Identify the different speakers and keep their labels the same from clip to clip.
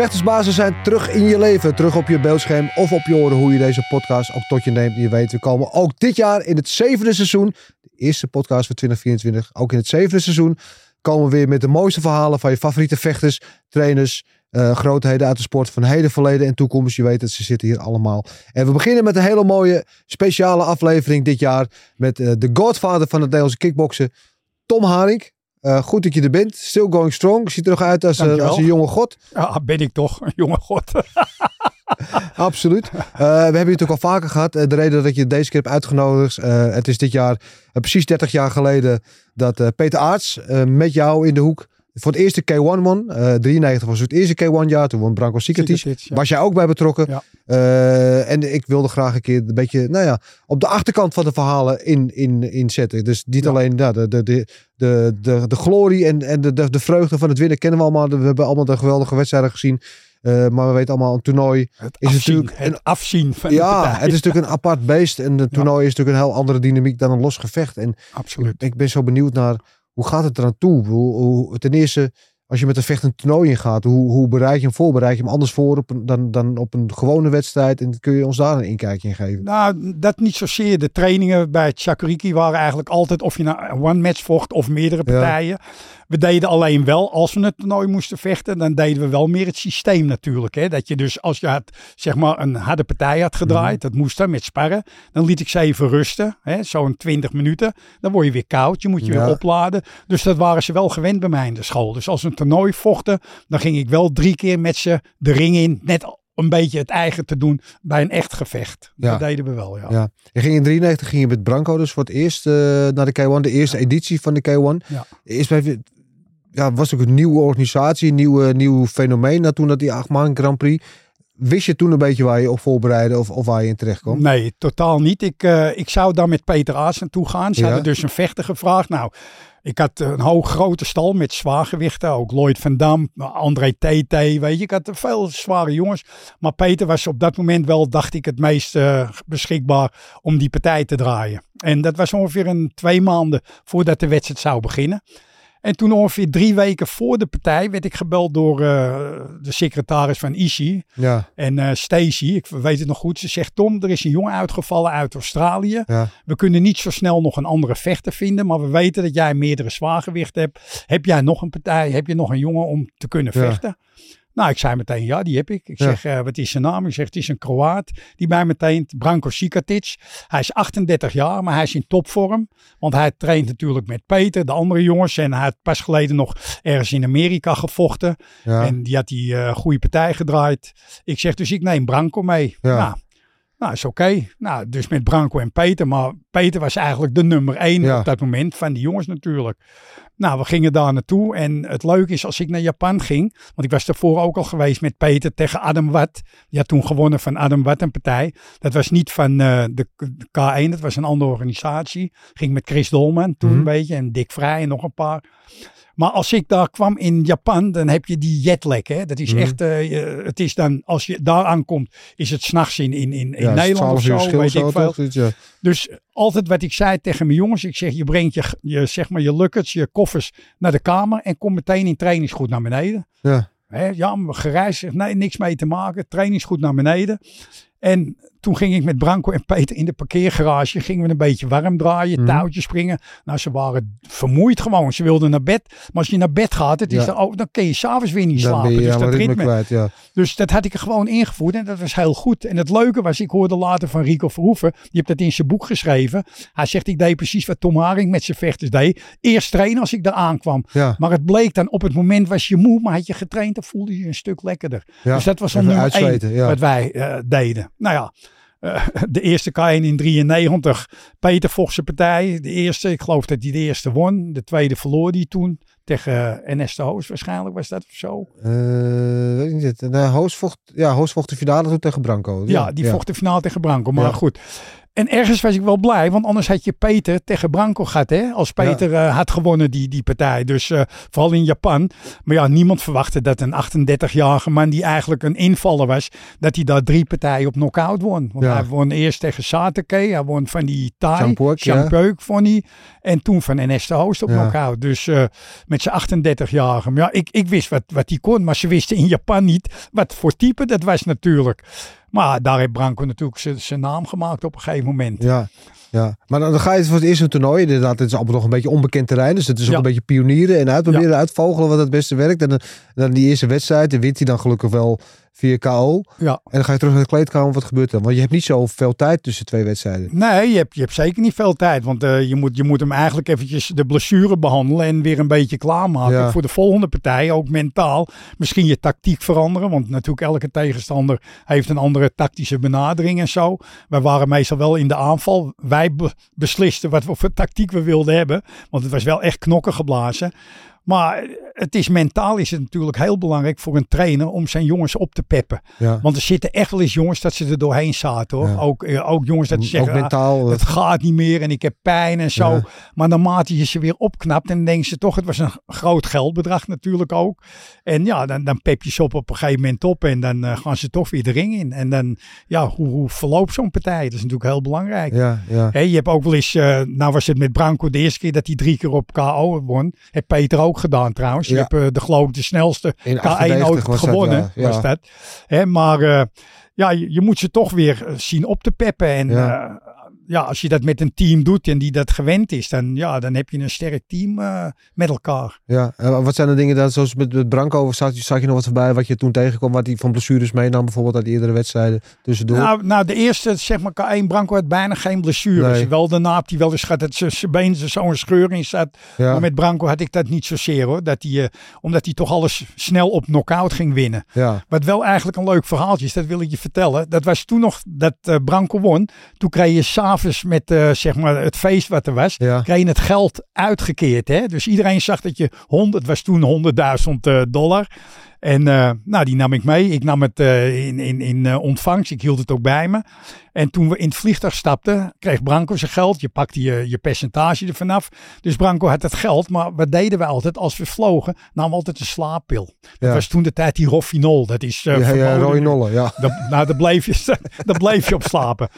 Speaker 1: Vechtersbazen zijn terug in je leven, terug op je beeldscherm of op je oren hoe je deze podcast ook tot je neemt. Je weet, we komen ook dit jaar in het zevende seizoen, de eerste podcast voor 2024, ook in het zevende seizoen, komen we weer met de mooiste verhalen van je favoriete vechters, trainers, eh, grootheden uit de sport van heden, verleden en toekomst. Je weet het, ze zitten hier allemaal. En we beginnen met een hele mooie speciale aflevering dit jaar met eh, de godfather van het Nederlandse kickboksen, Tom Haring. Eh, goed dat je er bent. Still going strong. Ziet er nog uit als, eh,
Speaker 2: Dankjewel.
Speaker 1: als een jonge god.
Speaker 2: Ja, ben ik toch een jonge god.
Speaker 1: Absoluut. Eh, we hebben het ook al vaker gehad. Eh, de reden dat je deze keer hebt uitgenodigd. eh, het is dit jaar eh, precies 30 jaar geleden dat eh, Peter Aarts eh, met jou in de hoek voor het eerste K1 won. Eh 93 was het eerste K1 jaar. Toen won Branko
Speaker 2: ja.
Speaker 1: Was jij ook bij betrokken.
Speaker 2: Ja.
Speaker 1: Eh, en ik wilde graag een keer een beetje, nou ja, op de achterkant van de verhalen in, in, inzetten. Dus niet
Speaker 2: Ja.
Speaker 1: alleen ja, de, de, de, de, de, de glorie en, en de, de, de vreugde van het winnen kennen we allemaal. We hebben allemaal de geweldige wedstrijden gezien. Eh, maar we weten allemaal, een toernooi
Speaker 2: Het
Speaker 1: Is
Speaker 2: afzien,
Speaker 1: natuurlijk
Speaker 2: het
Speaker 1: een-
Speaker 2: afzien van
Speaker 1: ja, het is natuurlijk een apart beest. En de toernooi is natuurlijk een heel andere dynamiek dan een los gevecht. En
Speaker 2: Absoluut.
Speaker 1: ik ben zo benieuwd naar hoe gaat het eraan toe? Hoe, hoe, ten eerste, als je met een vecht een toernooi ingaat, hoe, hoe bereid je hem voor? Bereid je hem anders voor op een, dan, dan op een gewone wedstrijd? En kun je ons daar een inkijkje in geven?
Speaker 2: Nou, dat niet zozeer. De trainingen bij Chakuriki waren eigenlijk altijd of je nou een one match vocht of meerdere
Speaker 1: Ja.
Speaker 2: We deden alleen wel, als we het toernooi moesten vechten, dan deden we wel meer het systeem natuurlijk. Hè? Dat je dus, als je had, zeg maar een harde partij had gedraaid,
Speaker 1: Mhm.
Speaker 2: dat moest dan met sparren, dan liet ik ze even rusten, zo'n 20 minuten. Dan word je weer koud, je moet je
Speaker 1: Ja.
Speaker 2: weer opladen. Dus dat waren ze wel gewend bij mij in de school. Dus als we een toernooi vochten, dan ging ik wel drie keer met ze de ring in, net een beetje het eigen te doen bij een echt gevecht.
Speaker 1: Ja.
Speaker 2: Dat deden we wel, ja.
Speaker 1: Ja. Je ging in 93 ging je met Branco dus voor het eerst eh, naar de K1. De eerste editie van de K1.
Speaker 2: Ja.
Speaker 1: Eerst bij, ja, was ook een nieuwe organisatie, een nieuwe, nieuw fenomeen. Na toen dat die achtman Grand Prix. Wist je toen een beetje waar je op voorbereidde of, of waar je in terecht kwam?
Speaker 2: Nee, totaal niet. Ik, eh, ik zou dan met Peter Aas naartoe gaan. Ze
Speaker 1: Ja.
Speaker 2: hadden dus een vechter gevraagd. Nou, ik had een hoog grote stal met zwaargewichten. Ook Lloyd van Dam, André TT, weet je. Ik had veel zware jongens. Maar Peter was op dat moment wel, dacht ik, het meest eh, beschikbaar om die partij te draaien. En dat was ongeveer een twee maanden voordat de wedstrijd zou beginnen. En toen ongeveer drie weken voor de partij werd ik gebeld door eh, de secretaris van Ishi.
Speaker 1: Ja,
Speaker 2: En eh Stacy, ik weet het nog goed, ze zegt: Tom, er is een jongen uitgevallen uit Australië.
Speaker 1: ja.
Speaker 2: We kunnen niet zo snel nog een andere vechter vinden, maar we weten dat jij meerdere zwaargewichten hebt. Heb jij nog een partij? Heb je nog een jongen om te kunnen
Speaker 1: Ja.
Speaker 2: vechten? Nou, ik zei meteen, ja, die heb ik. Ik
Speaker 1: Ja.
Speaker 2: zeg, eh, wat is zijn naam? Ik zeg, het is een Kroaat. Die bij meteen, Branko Sikatic. Hij is 38 jaar, maar hij is in topvorm. Want hij traint natuurlijk met Peter, de andere jongens. En hij had pas geleden nog ergens in Amerika gevochten.
Speaker 1: ja.
Speaker 2: En die had die eh, goede partij gedraaid. Ik zeg dus, ik neem Branko mee.
Speaker 1: Ja.
Speaker 2: Nou, nou, is oké. Nou, dus met Branko en Peter. Maar Peter was eigenlijk de nummer één
Speaker 1: Ja.
Speaker 2: op dat moment van die jongens natuurlijk. Nou, we gingen daar naartoe. En het leuke is, als ik naar Japan ging. Want ik was daarvoor ook al geweest met Peter tegen Adam Watt. Die had toen gewonnen van Adam Watt een partij. Dat was niet van eh, de, de K1, dat was een andere organisatie. Ging met Chris Dolman toen
Speaker 1: Mhm.
Speaker 2: een beetje. En Dick Vrij en nog een paar. Maar als ik daar kwam in Japan, dan heb je die jetlag. Hè? Dat is
Speaker 1: Mhm.
Speaker 2: echt, eh, het is dan, als je daar aankomt, is het s'nachts in, in, in, in
Speaker 1: ja,
Speaker 2: Nederland of
Speaker 1: 12 uur
Speaker 2: zo, weet ik veel.
Speaker 1: ja.
Speaker 2: Dus altijd wat ik zei tegen mijn jongens, ik zeg, je brengt je, je, zeg maar, je luggage, je koffers naar de kamer en kom meteen in trainingsgoed naar beneden.
Speaker 1: Ja.
Speaker 2: Hè, ja, maar gereisd, nee, niks mee te maken, trainingsgoed naar beneden. En toen ging ik met Branko en Peter in de parkeergarage, gingen we een beetje warm draaien,
Speaker 1: Mhm.
Speaker 2: touwtjes springen. Nou, ze waren vermoeid gewoon, ze wilden naar bed. Maar als je naar bed gaat, het is dan, dan kun je s'avonds weer niet
Speaker 1: Dan
Speaker 2: slapen.
Speaker 1: je
Speaker 2: dus dat
Speaker 1: ritme kwijt, ja.
Speaker 2: dus dat had ik er gewoon ingevoerd en dat was heel goed. En het leuke was, ik hoorde later van Rico Verhoeven, die heeft dat in zijn boek geschreven. Hij zegt, ik deed precies wat Tom Haring met zijn vechters deed. Eerst trainen als ik daar aankwam. Maar het bleek dan, op het moment was je moe, maar had je getraind, dan voelde je je een stuk lekkerder. Dus dat was al
Speaker 1: Even
Speaker 2: nummer één wat wij eh, deden. Nou ja, eh, de eerste K1 in 93. Peter vocht zijn partij. De eerste, ik geloof dat hij de eerste won. De tweede verloor hij toen. Tegen uh, NS de Hoos waarschijnlijk was dat of zo.
Speaker 1: Eh, weet ik niet. Nee, Hoos vocht, ja, Hoos vocht de finale toen tegen Branco.
Speaker 2: Ja, die vocht de finale tegen Branco. Maar goed, en ergens was ik wel blij, want anders had je Peter tegen Branco gehad. Hè? Als Peter ja. uh, had gewonnen, die, die partij. Dus uh, vooral in Japan. Maar ja, niemand verwachtte dat een 38-jarige man, die eigenlijk een invaller was, dat hij daar drie partijen op knockout won. Want ja. hij won eerst tegen Satake, hij won van die Thai, Champeuk ja. hij. En toen van NS de Host op knockout. Dus uh, met zijn 38-jarige. Ja, ik, ik wist wat, wat hij kon, maar ze wisten in Japan niet wat voor type dat was natuurlijk. Maar daar heeft Branco natuurlijk zijn naam gemaakt op een gegeven moment.
Speaker 1: Ja, ja. maar dan, dan ga je voor het eerste toernooi. Inderdaad, het is allemaal nog een beetje onbekend terrein. Dus het is ook een beetje pionieren en uitproberen, ja. uitvogelen wat het beste werkt. En dan, dan die eerste wedstrijd, en wint hij dan gelukkig wel via KO.
Speaker 2: Ja.
Speaker 1: En dan ga je terug naar de kleedkamer. Wat gebeurt er? Want je hebt niet zoveel tijd tussen twee wedstrijden.
Speaker 2: Nee, je hebt, je hebt zeker niet veel tijd. Want uh, je, moet, je moet hem eigenlijk eventjes de blessure behandelen. En weer een beetje klaarmaken ja. voor de volgende partij. Ook mentaal. Misschien je tactiek veranderen. Want natuurlijk elke tegenstander heeft een andere tactische benadering en zo. Wij waren meestal wel in de aanval. Wij be beslisten wat voor tactiek we wilden hebben. Want het was wel echt knokken geblazen. Maar het is mentaal is het natuurlijk heel belangrijk voor een trainer om zijn jongens op te peppen.
Speaker 1: Ja.
Speaker 2: Want er zitten echt wel eens jongens dat ze er doorheen zaten hoor.
Speaker 1: Ja.
Speaker 2: Ook, uh, ook jongens dat zeggen,
Speaker 1: ook mentaal,
Speaker 2: ah, het gaat niet meer en ik heb pijn en zo.
Speaker 1: Ja.
Speaker 2: Maar naarmate je ze weer opknapt en dan denken ze toch, het was een groot geldbedrag natuurlijk ook. En ja, dan, dan pep je ze op op een gegeven moment op en dan uh, gaan ze toch weer de ring in. En dan, ja, hoe, hoe verloopt zo'n partij? Dat is natuurlijk heel belangrijk.
Speaker 1: Ja, ja.
Speaker 2: Hey, je hebt ook wel eens, uh, nou was het met Branco de eerste keer dat hij drie keer op KO won. Heb Peter ook gedaan trouwens. Je
Speaker 1: Ja.
Speaker 2: hebt uh, de geloof ik de snelste
Speaker 1: In
Speaker 2: K1
Speaker 1: 98
Speaker 2: ooit
Speaker 1: dat,
Speaker 2: gewonnen.
Speaker 1: ja.
Speaker 2: Was dat. Hè, maar uh, ja, je, je, moet ze toch weer uh, zien op te peppen. En
Speaker 1: Ja.
Speaker 2: als je dat met een team doet en die dat gewend is, dan, ja, dan heb je een sterk team uh, met elkaar.
Speaker 1: Ja, en wat zijn de dingen, dat, zoals met, met Branco, zag je, zag je nog wat voorbij wat je toen tegenkwam, wat hij van blessures meenam, bijvoorbeeld uit eerdere wedstrijden tussendoor?
Speaker 2: Nou, nou, de eerste, zeg maar, K1 Branco had bijna geen blessures.
Speaker 1: Nee.
Speaker 2: Wel daarna had hij wel eens gehad dat zijn zijn been zo'n scheur in zat.
Speaker 1: ja,
Speaker 2: Maar met Branco had ik dat niet zozeer hoor. Dat hij, uh, omdat hij toch alles snel op knockout ging winnen.
Speaker 1: ja,
Speaker 2: Wat wel eigenlijk een leuk verhaaltje is, dat wil ik je vertellen. Dat was toen nog dat uh, Branco won. Toen kreeg je s'avonds met uh, zeg maar het feest wat er was,
Speaker 1: ja,
Speaker 2: kreeg je het geld uitgekeerd. Hè? Dus iedereen zag dat je 100, het was toen 100.000 uh, dollar. En uh, nou, die nam ik mee. Ik nam het uh, in, in, in uh, ontvangst. Ik hield het ook bij me. En toen we in het vliegtuig stapten, kreeg Branco zijn geld. Je pakte je, je percentage er vanaf. Dus Branco had het geld. Maar wat deden we altijd? Als we vlogen, namen we altijd een slaappil. Dat was toen de tijd die Rofinol. Dat is uh,
Speaker 1: ja, ja, ja.
Speaker 2: Dat, nou, daar bleef, je, daar bleef je op slapen.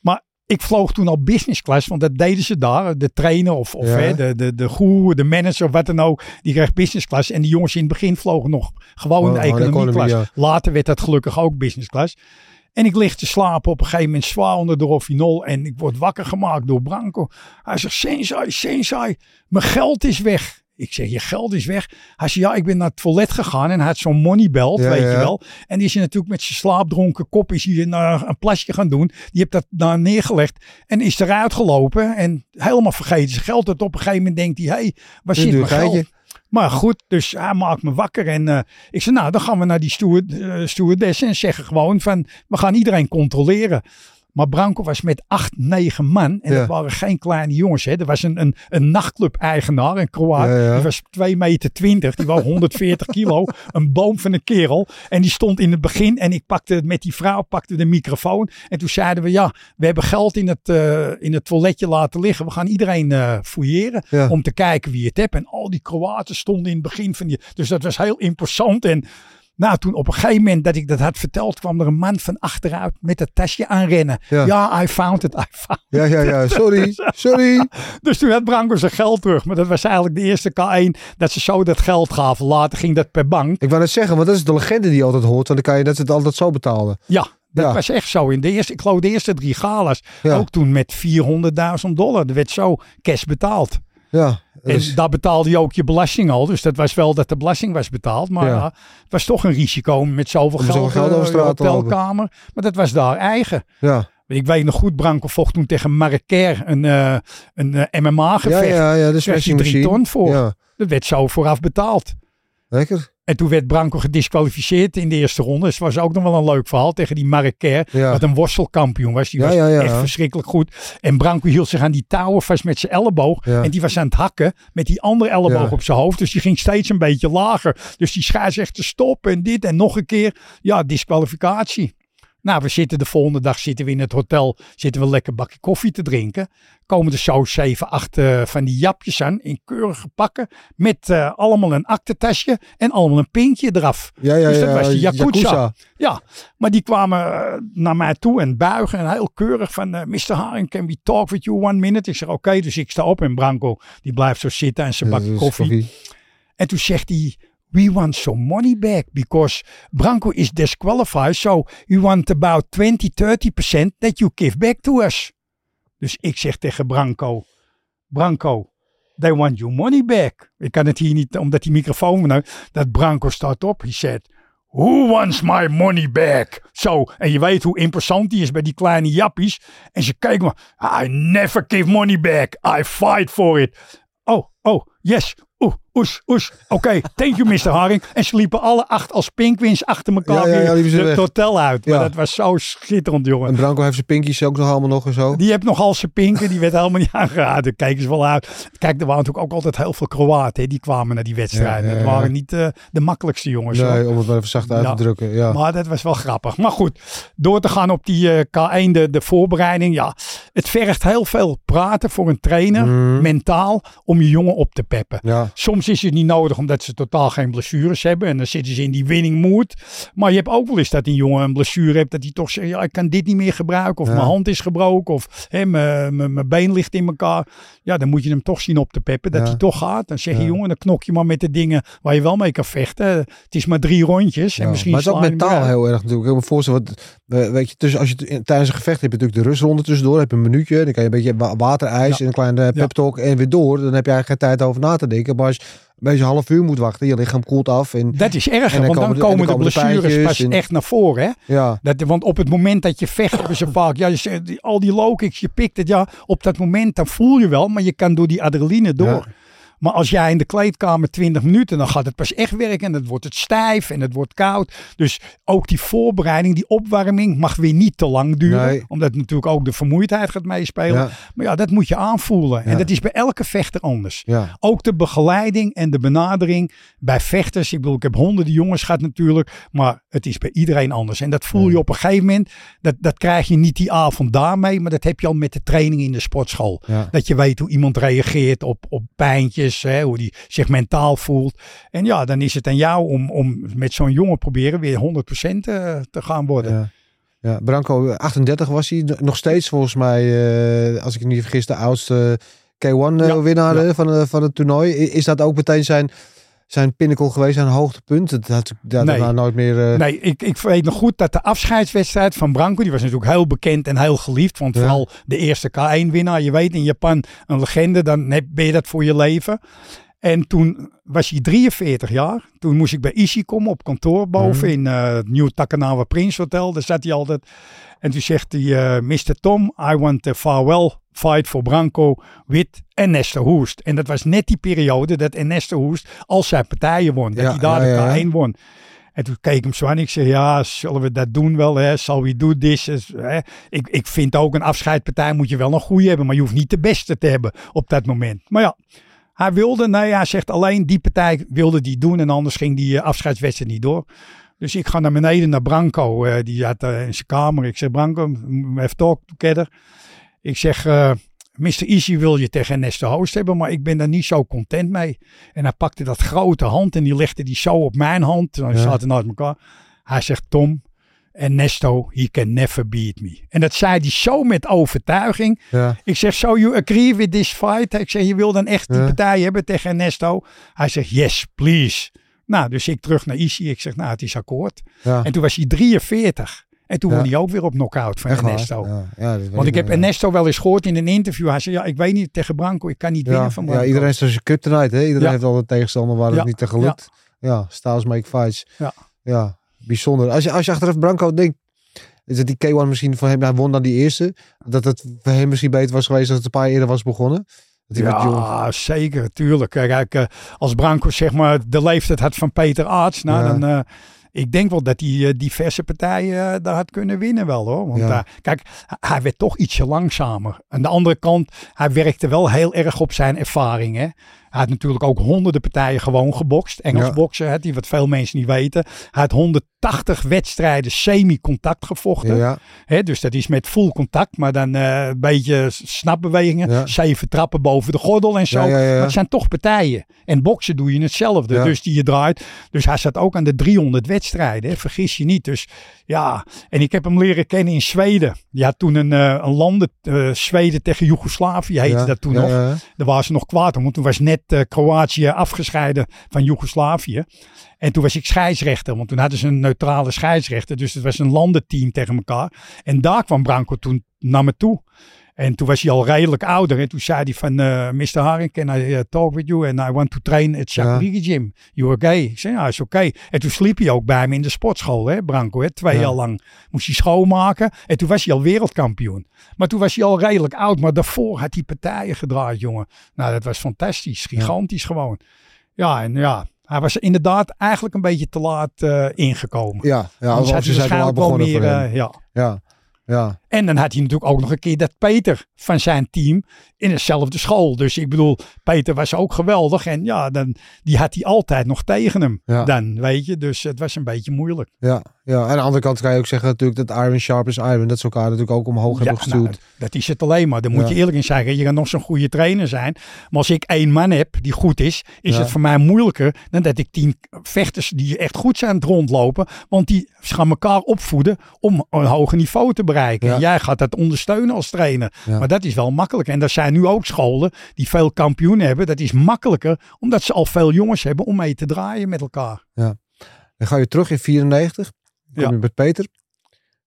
Speaker 2: Maar ik vloog toen al business class, want dat deden ze daar. De trainer of, of
Speaker 1: Ja.
Speaker 2: hè, de, de, de goer, de manager of wat dan ook. Die kreeg business class. En die jongens in het begin vlogen nog gewoon
Speaker 1: Oh,
Speaker 2: de economie class. Later werd dat gelukkig ook business class. En ik lig te slapen op een gegeven moment zwaar onder de rofinol. En ik word wakker gemaakt door Branco. Hij zegt, Sensei, Sensei, mijn geld is weg. Ik zeg, je geld is weg. Hij zei, ja, ik ben naar het toilet gegaan en hij had zo'n moneybelt,
Speaker 1: Ja,
Speaker 2: weet
Speaker 1: ja.
Speaker 2: je wel. En die is natuurlijk met zijn slaapdronken kop is hij naar een plasje gaan doen. Die heeft dat daar neergelegd en is eruit gelopen. En helemaal vergeten zijn geld. Dat op een gegeven moment denkt hij, hé, hey, waar zit mijn geld? Maar goed, dus hij maakt me wakker. En uh, ik zei, nou, dan gaan we naar die steward, uh, stewardess en zeggen gewoon van, we gaan iedereen controleren. Maar Branco was met acht, negen man. En
Speaker 1: Ja.
Speaker 2: dat waren geen kleine jongens. Hè. Er was een, een, een nachtclub-eigenaar, een Kroaat.
Speaker 1: Ja, ja.
Speaker 2: Die was 2 meter 20. Die woog 140 kilo. Een boom van een kerel. En die stond in het begin. En ik pakte met die vrouw pakte de microfoon. En toen zeiden we, ja, we hebben geld in het, uh, in het toiletje laten liggen. We gaan iedereen uh, fouilleren. Om te kijken wie het hebt. En al die Kroaten stonden in het begin van die... Dus dat was heel imposant. En nou, toen op een gegeven moment dat ik dat had verteld, kwam er een man van achteruit met het tasje aanrennen.
Speaker 1: Ja.
Speaker 2: Ja, I found it, I found
Speaker 1: Ja, ja, ja, sorry, sorry.
Speaker 2: Dus toen had Branco zijn geld terug. Maar dat was eigenlijk de eerste K1 dat ze zo dat geld gaven. Later ging dat per bank.
Speaker 1: Ik wou net zeggen, want dat is de legende die je altijd hoort, want dan kan je dat ze het altijd zo betaalden.
Speaker 2: Ja, dat
Speaker 1: Ja.
Speaker 2: was echt zo. In de eerste, ik geloof de eerste drie galas.
Speaker 1: Ja.
Speaker 2: Ook toen met 400.000 dollar. Er werd zo cash betaald.
Speaker 1: Ja,
Speaker 2: En
Speaker 1: dus,
Speaker 2: daar betaalde je ook je belasting al. Dus dat was wel dat de belasting was betaald. Maar
Speaker 1: Ja.
Speaker 2: ja, het was toch een risico met zoveel
Speaker 1: Om
Speaker 2: geld,
Speaker 1: zoveel geld
Speaker 2: eh,
Speaker 1: over lopen.
Speaker 2: hotelkamer. Maar dat was daar eigen.
Speaker 1: ja.
Speaker 2: Ik weet nog goed, Branco vocht toen tegen Marraker een, uh, een uh, MMA
Speaker 1: Ja,
Speaker 2: gevecht.
Speaker 1: ja, ja, de
Speaker 2: drie ton voor.
Speaker 1: Ja,
Speaker 2: Dat werd zo vooraf betaald.
Speaker 1: lekker.
Speaker 2: En toen werd Branco gedisqualificeerd in de eerste ronde. Dus was ook nog wel een leuk verhaal tegen die Marraquer.
Speaker 1: Ja.
Speaker 2: Wat een worstelkampioen was. Die
Speaker 1: Ja,
Speaker 2: was
Speaker 1: ja,
Speaker 2: echt verschrikkelijk goed. En Branco hield zich aan die touwen vast met zijn elleboog. En die was aan het hakken met die andere elleboog op zijn hoofd. Dus die ging steeds een beetje lager. Dus die scheidsrechter stop en dit en nog een keer. Ja, disqualificatie. Nou, we zitten de volgende dag zitten we in het hotel. Zitten we lekker bakje koffie te drinken. Komen er zo zeven, acht eh, van die japjes aan. In keurige pakken. Met eh, allemaal een aktentasje. En allemaal een pinkje eraf.
Speaker 1: Ja, ja,
Speaker 2: Dus dat
Speaker 1: ja,
Speaker 2: was die Yakuza. Ja, maar die kwamen eh, naar mij toe en buigen en heel keurig van Mr. Haring, can we talk with you one minute? Ik zeg oké, dus ik sta op en Branco die blijft zo zitten en zijn
Speaker 1: Ja,
Speaker 2: bak
Speaker 1: dat is
Speaker 2: koffie. En toen zegt hij, we want some money back because Branco is disqualified, so we want about 20, 30% that you give back to us. Dus ik zeg tegen Branco, Branco, they want your money back. Ik kan het hier niet, omdat die microfoon, nou, dat Branco staat op. He said, who wants my money back? Zo, en je weet hoe imposant die is bij die kleine jappies. En ze kijken me, I never give money back. I fight for it. Oh, oh, yes. Oeh, oes, oes. Oké, thank you Mr. Haring. En ze liepen alle acht als pinkwins achter elkaar
Speaker 1: Ja, ja,
Speaker 2: het hotel uit. Maar dat was zo schitterend, jongen.
Speaker 1: En Branco heeft zijn pinkies ook nog allemaal nog en zo.
Speaker 2: Die heeft nogal zijn pinken, die werd helemaal niet aangeraden. Kijk eens wel uit. Kijk, er waren natuurlijk ook altijd heel veel Kroaten, hè, die kwamen naar die wedstrijden. Het waren niet eh, de makkelijkste jongens.
Speaker 1: Nee, om het maar even zacht uit
Speaker 2: Ja.
Speaker 1: te drukken. Ja.
Speaker 2: Maar dat was wel grappig. Maar goed, door te gaan op die eh, K1, de, de voorbereiding. Ja, het vergt heel veel praten voor een trainer,
Speaker 1: Mhm.
Speaker 2: mentaal, om je jongen op te peppen.
Speaker 1: Ja.
Speaker 2: Soms is het niet nodig omdat ze totaal geen blessures hebben. En dan zitten ze in die winning mood. Maar je hebt ook wel eens dat een jongen een blessure hebt. Dat hij toch zegt, ja, ik kan dit niet meer gebruiken. Of
Speaker 1: Ja.
Speaker 2: mijn hand is gebroken. Of hè, mijn, mijn, mijn been ligt in elkaar. Ja, dan moet je hem toch zien op te peppen. Dat
Speaker 1: Ja.
Speaker 2: hij toch gaat. Dan zeg je, jongen, dan knok je maar met de dingen waar je wel mee kan vechten. Het is maar drie rondjes. En misschien
Speaker 1: maar
Speaker 2: hem
Speaker 1: mentaal heel erg natuurlijk. Ik me voorstellen, eh, weet je, tussen, als je tijdens een gevecht heb je natuurlijk de rustronde tussendoor. heb je een minuutje, dan kan je een beetje wa- water, ijs
Speaker 2: Ja.
Speaker 1: en een kleine pep talk en weer door. Dan heb je eigenlijk geen tijd over na te denken. Maar als je een beetje een half uur moet wachten, je lichaam koelt af. En,
Speaker 2: Dat is erger,
Speaker 1: En dan
Speaker 2: want dan
Speaker 1: komen dan
Speaker 2: de,
Speaker 1: komen de
Speaker 2: blessures pas
Speaker 1: en-
Speaker 2: echt naar voren. Hè?
Speaker 1: ja,
Speaker 2: Dat, want op het moment dat je vecht, hebben ze vaak, ja, al die low kicks, je pikt het, ja, op dat moment, dan voel je wel, maar je kan door die adrenaline door.
Speaker 1: Ja.
Speaker 2: Maar als jij in de kleedkamer 20 minuten, dan gaat het pas echt werken en dan wordt het stijf en het wordt koud. Dus ook die voorbereiding, die opwarming mag weer niet te lang duren.
Speaker 1: Nee.
Speaker 2: Omdat natuurlijk ook de vermoeidheid gaat meespelen.
Speaker 1: Ja.
Speaker 2: Maar ja, dat moet je aanvoelen.
Speaker 1: Ja.
Speaker 2: En dat is bij elke vechter anders.
Speaker 1: ja,
Speaker 2: Ook de begeleiding en de benadering bij vechters. Ik bedoel, ik heb honderden jongens gehad natuurlijk. Maar het is bij iedereen anders. En dat voel je op een gegeven moment. Dat, dat krijg je niet die avond daarmee. Maar dat heb je al met de training in de sportschool. Dat je weet hoe iemand reageert op, op pijntjes. Hè, hoe die zich mentaal voelt. En ja, dan is het aan jou om, om met zo'n jongen proberen weer 100% te, te gaan worden.
Speaker 1: Ja. Ja, Branco, eh, 38 was hij. Nog steeds volgens mij, eh, als ik het niet vergis, de oudste K1-winnaar
Speaker 2: Ja, ja.
Speaker 1: van, eh, van het toernooi. Is dat ook meteen zijn, zijn pinnacle geweest, zijn hoogtepunt? Dat had dat
Speaker 2: Nee.
Speaker 1: nooit meer... eh,
Speaker 2: Nee, ik, ik weet nog goed dat de afscheidswedstrijd van Branco, die was natuurlijk heel bekend en heel geliefd. Want
Speaker 1: Ja.
Speaker 2: vooral de eerste K1-winnaar. Je weet in Japan een legende, dan heb, ben je dat voor je leven. En toen was hij 43 jaar. Toen moest ik bij Ishi komen op kantoor boven
Speaker 1: Mhm.
Speaker 2: in eh, het Nieuw Takanawa Prince Hotel. Daar zat hij altijd. En toen zegt hij, eh, Mr. Tom, I want a farewell fight for Branco with Ernesto Hoest. En dat was net die periode dat Ernesto Hoest al zijn partijen won. Dat
Speaker 1: Ja,
Speaker 2: hij daar
Speaker 1: ja, ja, ja.
Speaker 2: de K1 won. En toen keek ik hem zo aan. Ik zei, ja, zullen we dat doen wel? Hè? Zal we do this? Hè? Ik, ik vind ook een afscheidpartij moet je wel een goede hebben. Maar je hoeft niet de beste te hebben op dat moment. Maar ja, hij wilde, nee, hij zegt alleen die partij wilde die doen. En anders ging die eh, afscheidswedstrijd niet door. Dus ik ga naar beneden naar Branco. eh, die zat eh, in zijn kamer. Ik zeg, Branco, we have talk together. Ik zeg, eh Mr. Easy wil je tegen Ernesto Host hebben, maar ik ben daar niet zo content mee. En hij pakte dat grote hand en die legde die zo op mijn hand. Dan
Speaker 1: Ja.
Speaker 2: zaten naast elkaar. Hij zegt, Tom, Ernesto, he can never beat me. En dat zei hij zo met overtuiging.
Speaker 1: ja.
Speaker 2: Ik zeg, so you agree with this fight? Ik zeg, je wil dan echt die
Speaker 1: Ja.
Speaker 2: partij hebben tegen Ernesto? Hij zegt, yes, please. Nou, dus ik terug naar Isi. Ik zeg, nou, het is akkoord.
Speaker 1: ja.
Speaker 2: En toen was hij 43. En toen won hij ook weer op knockout van
Speaker 1: Echt?
Speaker 2: Ernesto. Want ik heb. Ernesto wel eens gehoord in een interview. Hij zei, ja, ik weet niet tegen Branco. Ik kan niet winnen van Branco.
Speaker 1: ja, iedereen is dus kryptonite, hè? Iedereen heeft altijd tegenstander waar het niet te gelukt. Ja, styles make fights.
Speaker 2: Ja.
Speaker 1: ja, bijzonder. Als je, als je achteraf Branco denkt, is dat die K1 misschien voor hem, hij won dan die eerste, dat het voor hem misschien beter was geweest als het een paar jaar eerder was begonnen.
Speaker 2: Ja, zeker, tuurlijk. Kijk, als Branco zeg maar de leeftijd had van Peter Aarts, nou
Speaker 1: Ja.
Speaker 2: dan... eh, ik denk wel dat hij eh, diverse partijen eh, daar had kunnen winnen wel hoor. Want
Speaker 1: Ja.
Speaker 2: kijk, hij werd toch ietsje langzamer. Aan de andere kant, hij werkte wel heel erg op zijn ervaring. Hè? Hij had natuurlijk ook honderden partijen gewoon gebokst. Engels
Speaker 1: Ja.
Speaker 2: boksen, hè, die wat veel mensen niet weten. Hij had 180 wedstrijden semi-contact gevochten.
Speaker 1: Ja,
Speaker 2: Hè, dus dat is met full contact, maar dan eh, een beetje snapbewegingen.
Speaker 1: Ja.
Speaker 2: Zeven trappen boven de gordel en zo.
Speaker 1: Ja, ja, ja.
Speaker 2: Maar het zijn toch partijen. En boksen doe je hetzelfde.
Speaker 1: Ja.
Speaker 2: Dus die je draait. Dus hij zat ook aan de 300 wedstrijden. Hè, vergis je niet. Dus ja, en ik heb hem leren kennen in Zweden. Die had toen een, een landen, eh, Zweden tegen Joegoslavië heette
Speaker 1: ja,
Speaker 2: dat toen
Speaker 1: ja,
Speaker 2: nog.
Speaker 1: ja, ja.
Speaker 2: Daar waren ze nog kwaad om, want toen was net eh, Kroatië afgescheiden van Joegoslavië. En toen was ik scheidsrechter, want toen hadden ze een neutrale scheidsrechter. Dus het was een landenteam tegen elkaar. En daar kwam Branco toen naar me toe. En toen was hij al redelijk ouder. En toen zei hij van, eh Mr. Haring, can I eh, talk with you? And I want to train at Shakurigi Gym. You okay? Ik zei, ja, is oké. En toen sliep hij ook bij me in de sportschool, hè, Branco. Hè, twee
Speaker 1: Ja.
Speaker 2: jaar lang moest hij schoonmaken. En toen was hij al wereldkampioen. Maar toen was hij al redelijk oud. Maar daarvoor had hij partijen gedraaid, jongen. Nou, dat was fantastisch. Gigantisch gewoon. Ja, en ja, hij was inderdaad eigenlijk een beetje te laat eh, ingekomen.
Speaker 1: Ja, ja
Speaker 2: Anders
Speaker 1: of
Speaker 2: had
Speaker 1: ze
Speaker 2: hij
Speaker 1: zijn al
Speaker 2: waarschijnlijk wel
Speaker 1: begonnen
Speaker 2: meer... eh, ja.
Speaker 1: Ja, ja.
Speaker 2: En dan had hij natuurlijk ook nog een keer dat Peter van zijn team in dezelfde school. Dus ik bedoel, Peter was ook geweldig. En ja, dan, die had hij altijd nog tegen hem.
Speaker 1: Ja.
Speaker 2: Dan, weet je. Dus het was een beetje moeilijk.
Speaker 1: Ja, ja, en aan de andere kant kan je ook zeggen natuurlijk dat Iron Sharp is Iron. Dat ze elkaar natuurlijk ook omhoog hebben
Speaker 2: Ja,
Speaker 1: gestuurd.
Speaker 2: nou, dat is het alleen maar. Daar moet
Speaker 1: Ja.
Speaker 2: je eerlijk in zeggen. Je kan nog zo'n goede trainer zijn. Maar als ik één man heb die goed is, is
Speaker 1: Ja.
Speaker 2: het voor mij moeilijker dan dat ik tien vechters die echt goed zijn rondlopen. Want die gaan elkaar opvoeden om een hoger niveau te bereiken.
Speaker 1: Ja.
Speaker 2: En jij gaat dat ondersteunen als trainer.
Speaker 1: Ja.
Speaker 2: Maar dat is wel makkelijk. En er zijn nu ook scholen die veel kampioenen hebben. Dat is makkelijker, omdat ze al veel jongens hebben om mee te draaien met elkaar.
Speaker 1: Dan ga je terug in 94. Kom
Speaker 2: Ja.
Speaker 1: je met Peter.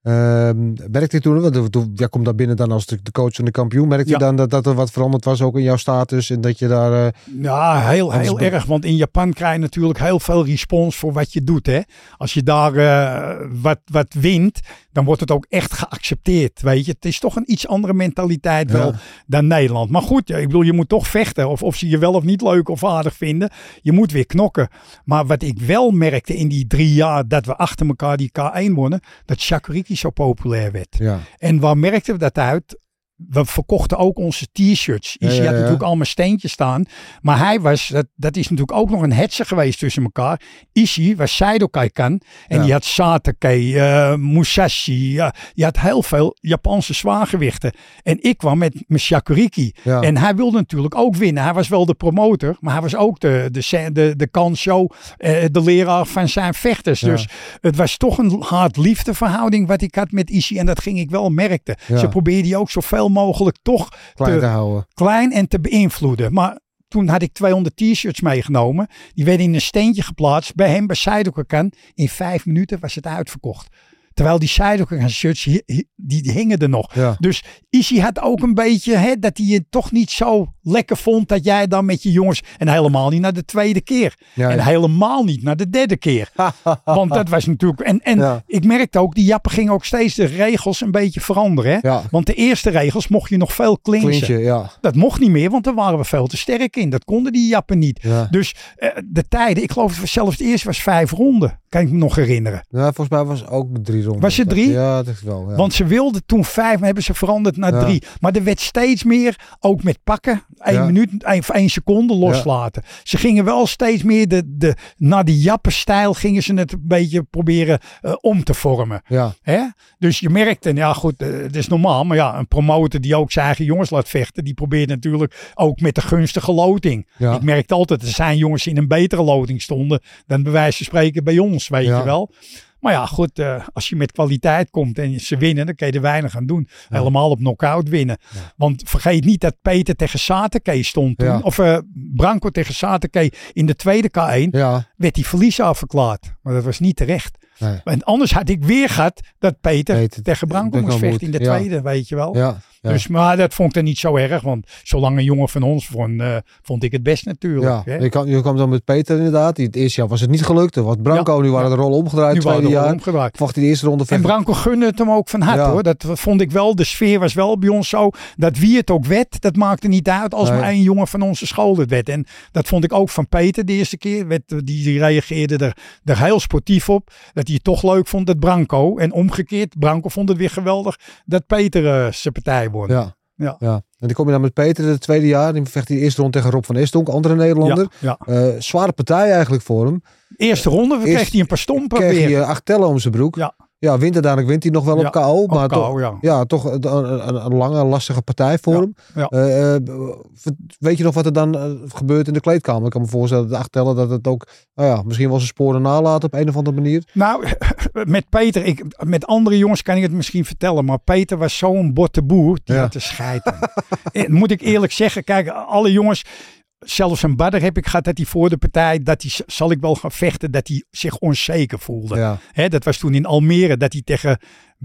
Speaker 1: Ehm merkte je toen, want jij komt daar binnen dan als de, coach van de kampioen. Merkte je
Speaker 2: Ja.
Speaker 1: dan dat, dat er wat veranderd was ook in jouw status en dat je daar... eh,
Speaker 2: Ja, heel, heel erg. Want in Japan krijg je natuurlijk heel veel respons voor wat je doet. Hè? Als je daar eh, wat, wat wint, dan wordt het ook echt geaccepteerd. Weet je, het is toch een iets andere mentaliteit
Speaker 1: Ja.
Speaker 2: wel dan Nederland. Maar goed, ik bedoel, je moet toch vechten. Of, of ze je wel of niet leuk of aardig vinden. Je moet weer knokken. Maar wat ik wel merkte in die drie jaar dat we achter elkaar die K1 wonnen, dat Shakuriki zo populair werd.
Speaker 1: ja,
Speaker 2: En waar merkten we dat uit? We verkochten ook onze t-shirts.
Speaker 1: Ja, ja,
Speaker 2: had natuurlijk allemaal steentjes staan. Maar hij was, dat, dat is natuurlijk ook nog een hetze geweest tussen elkaar. Izzy was Saido Kaikan. En die had Satake, eh, Musashi. Ja, die had heel veel Japanse zwaargewichten. En ik kwam met mijn Shakuriki. En hij wilde natuurlijk ook winnen. Hij was wel de promotor, maar hij was ook de, de, de, de kanshow, eh, de leraar van zijn vechters. Dus het was toch een haat-liefde verhouding wat ik had met Ishii. En dat ging ik wel merken.
Speaker 1: Ja.
Speaker 2: Ze probeerde die ook zoveel mogelijk toch
Speaker 1: klein
Speaker 2: te-
Speaker 1: te houden.
Speaker 2: klein en te beïnvloeden. Maar toen had ik 200 t-shirts meegenomen. Die werden in een steentje geplaatst bij hem bij Seidokakan. In vijf minuten was het uitverkocht. Terwijl die Seidokakan shirts, hi- hi- die hingen er nog.
Speaker 1: Ja.
Speaker 2: Dus Issy had ook een beetje hè, dat hij je toch niet zo lekker vond dat jij dan met je jongens. En helemaal niet naar de tweede keer.
Speaker 1: Ja,
Speaker 2: en helemaal niet naar de derde keer. Want dat was natuurlijk. En, en
Speaker 1: Ja.
Speaker 2: ik merkte ook, die jappen gingen ook steeds de regels een beetje veranderen. Hè? Want de eerste regels mocht je nog veel clinchen. Dat mocht niet meer, want daar waren we veel te sterk in. Dat konden die jappen niet. Dus eh, de tijden, ik geloof dat zelfs het eerste was vijf ronden. Kan ik me nog herinneren.
Speaker 1: ja, volgens mij was het ook drie ronden.
Speaker 2: Was het drie?
Speaker 1: Ja, dat is wel.
Speaker 2: Want ze wilden toen vijf, maar hebben ze veranderd naar drie. Maar er werd steeds meer, ook met pakken, één
Speaker 1: Ja.
Speaker 2: minuut, één, één seconde loslaten. Ze gingen wel steeds meer de, de, naar die jappenstijl gingen ze het een beetje proberen eh, om te vormen.
Speaker 1: ja,
Speaker 2: Hè? Dus je merkte, ja goed, eh, het is normaal. Maar ja, een promotor die ook zijn eigen jongens laat vechten, die probeert natuurlijk ook met de gunstige loting.
Speaker 1: Ja.
Speaker 2: Ik merkte altijd, er zijn jongens die in een betere loting stonden dan bij wijze van spreken bij ons, weet je wel. Maar ja, goed, eh, als je met kwaliteit komt en ze winnen, dan kun je er weinig aan doen. Helemaal op knockout winnen. Want vergeet niet dat Peter tegen Satake stond toen.
Speaker 1: Ja.
Speaker 2: Of eh, Branco tegen Satake in de tweede K1
Speaker 1: ja,
Speaker 2: werd die verlies afverklaard. Maar dat was niet terecht.
Speaker 1: Nee.
Speaker 2: En anders had ik weer gehad dat Peter,
Speaker 1: Peter
Speaker 2: tegen Branko moest vechten in de
Speaker 1: Ja.
Speaker 2: tweede, weet je wel.
Speaker 1: Ja, ja.
Speaker 2: Dus, maar dat vond ik dan niet zo erg, want zolang een jongen van ons vond, eh, vond ik het best natuurlijk.
Speaker 1: ja.
Speaker 2: hè.
Speaker 1: Je, kwam, je kwam dan met Peter inderdaad. Het eerste jaar was het niet gelukt. Was Branco, nu waren de rollen omgedraaid.
Speaker 2: nu
Speaker 1: tweede
Speaker 2: we
Speaker 1: jaar.
Speaker 2: omgedraaid.
Speaker 1: Vocht de eerste ronde
Speaker 2: En. Branko gunde het hem ook van harte
Speaker 1: Ja.
Speaker 2: hoor. Dat vond ik wel. De sfeer was wel bij ons zo. Dat wie het ook werd, dat maakte niet uit als
Speaker 1: Nee.
Speaker 2: maar één jongen van onze school het werd. En dat vond ik ook van Peter de eerste keer. Werd, die, die reageerde er, er heel sportief op. Dat hij het toch leuk vond, dat Branko. En omgekeerd, Branko vond het weer geweldig dat Peter eh, zijn partij won.
Speaker 1: Ja.
Speaker 2: Ja.
Speaker 1: ja. En dan kom je dan met Peter het tweede jaar. Die vecht hij de eerste ronde tegen Rob van Estonk, andere Nederlander.
Speaker 2: ja.
Speaker 1: Eh, zware partij eigenlijk voor hem.
Speaker 2: Eerste ronde
Speaker 1: Eerst
Speaker 2: kreeg hij een paar stompen
Speaker 1: Kreeg
Speaker 2: weer.
Speaker 1: hij eh, acht tellen om zijn broek.
Speaker 2: Ja.
Speaker 1: Ja, wint uiteindelijk wint hij nog wel
Speaker 2: Ja,
Speaker 1: op KO.
Speaker 2: Op
Speaker 1: Maar
Speaker 2: KO,
Speaker 1: toch,
Speaker 2: ja.
Speaker 1: ja, toch een, een, een lange, lastige partij voor hem. Eh, eh, weet je nog wat er dan eh, gebeurt in de kleedkamer? Ik kan me voorstellen dat de acht tellen dat het ook nou ja, misschien wel zijn sporen nalaat op een of andere manier.
Speaker 2: Nou, met Peter, ik, met andere jongens kan ik het misschien vertellen, maar Peter was zo'n botte boer, die
Speaker 1: Ja.
Speaker 2: had te scheiden. En Moet ik eerlijk zeggen, kijk, alle jongens, zelfs een badder heb ik gehad dat hij voor de partij, dat hij, zal ik wel gaan vechten, dat hij zich onzeker voelde.
Speaker 1: Ja.
Speaker 2: Hè, dat was toen in Almere, dat hij tegen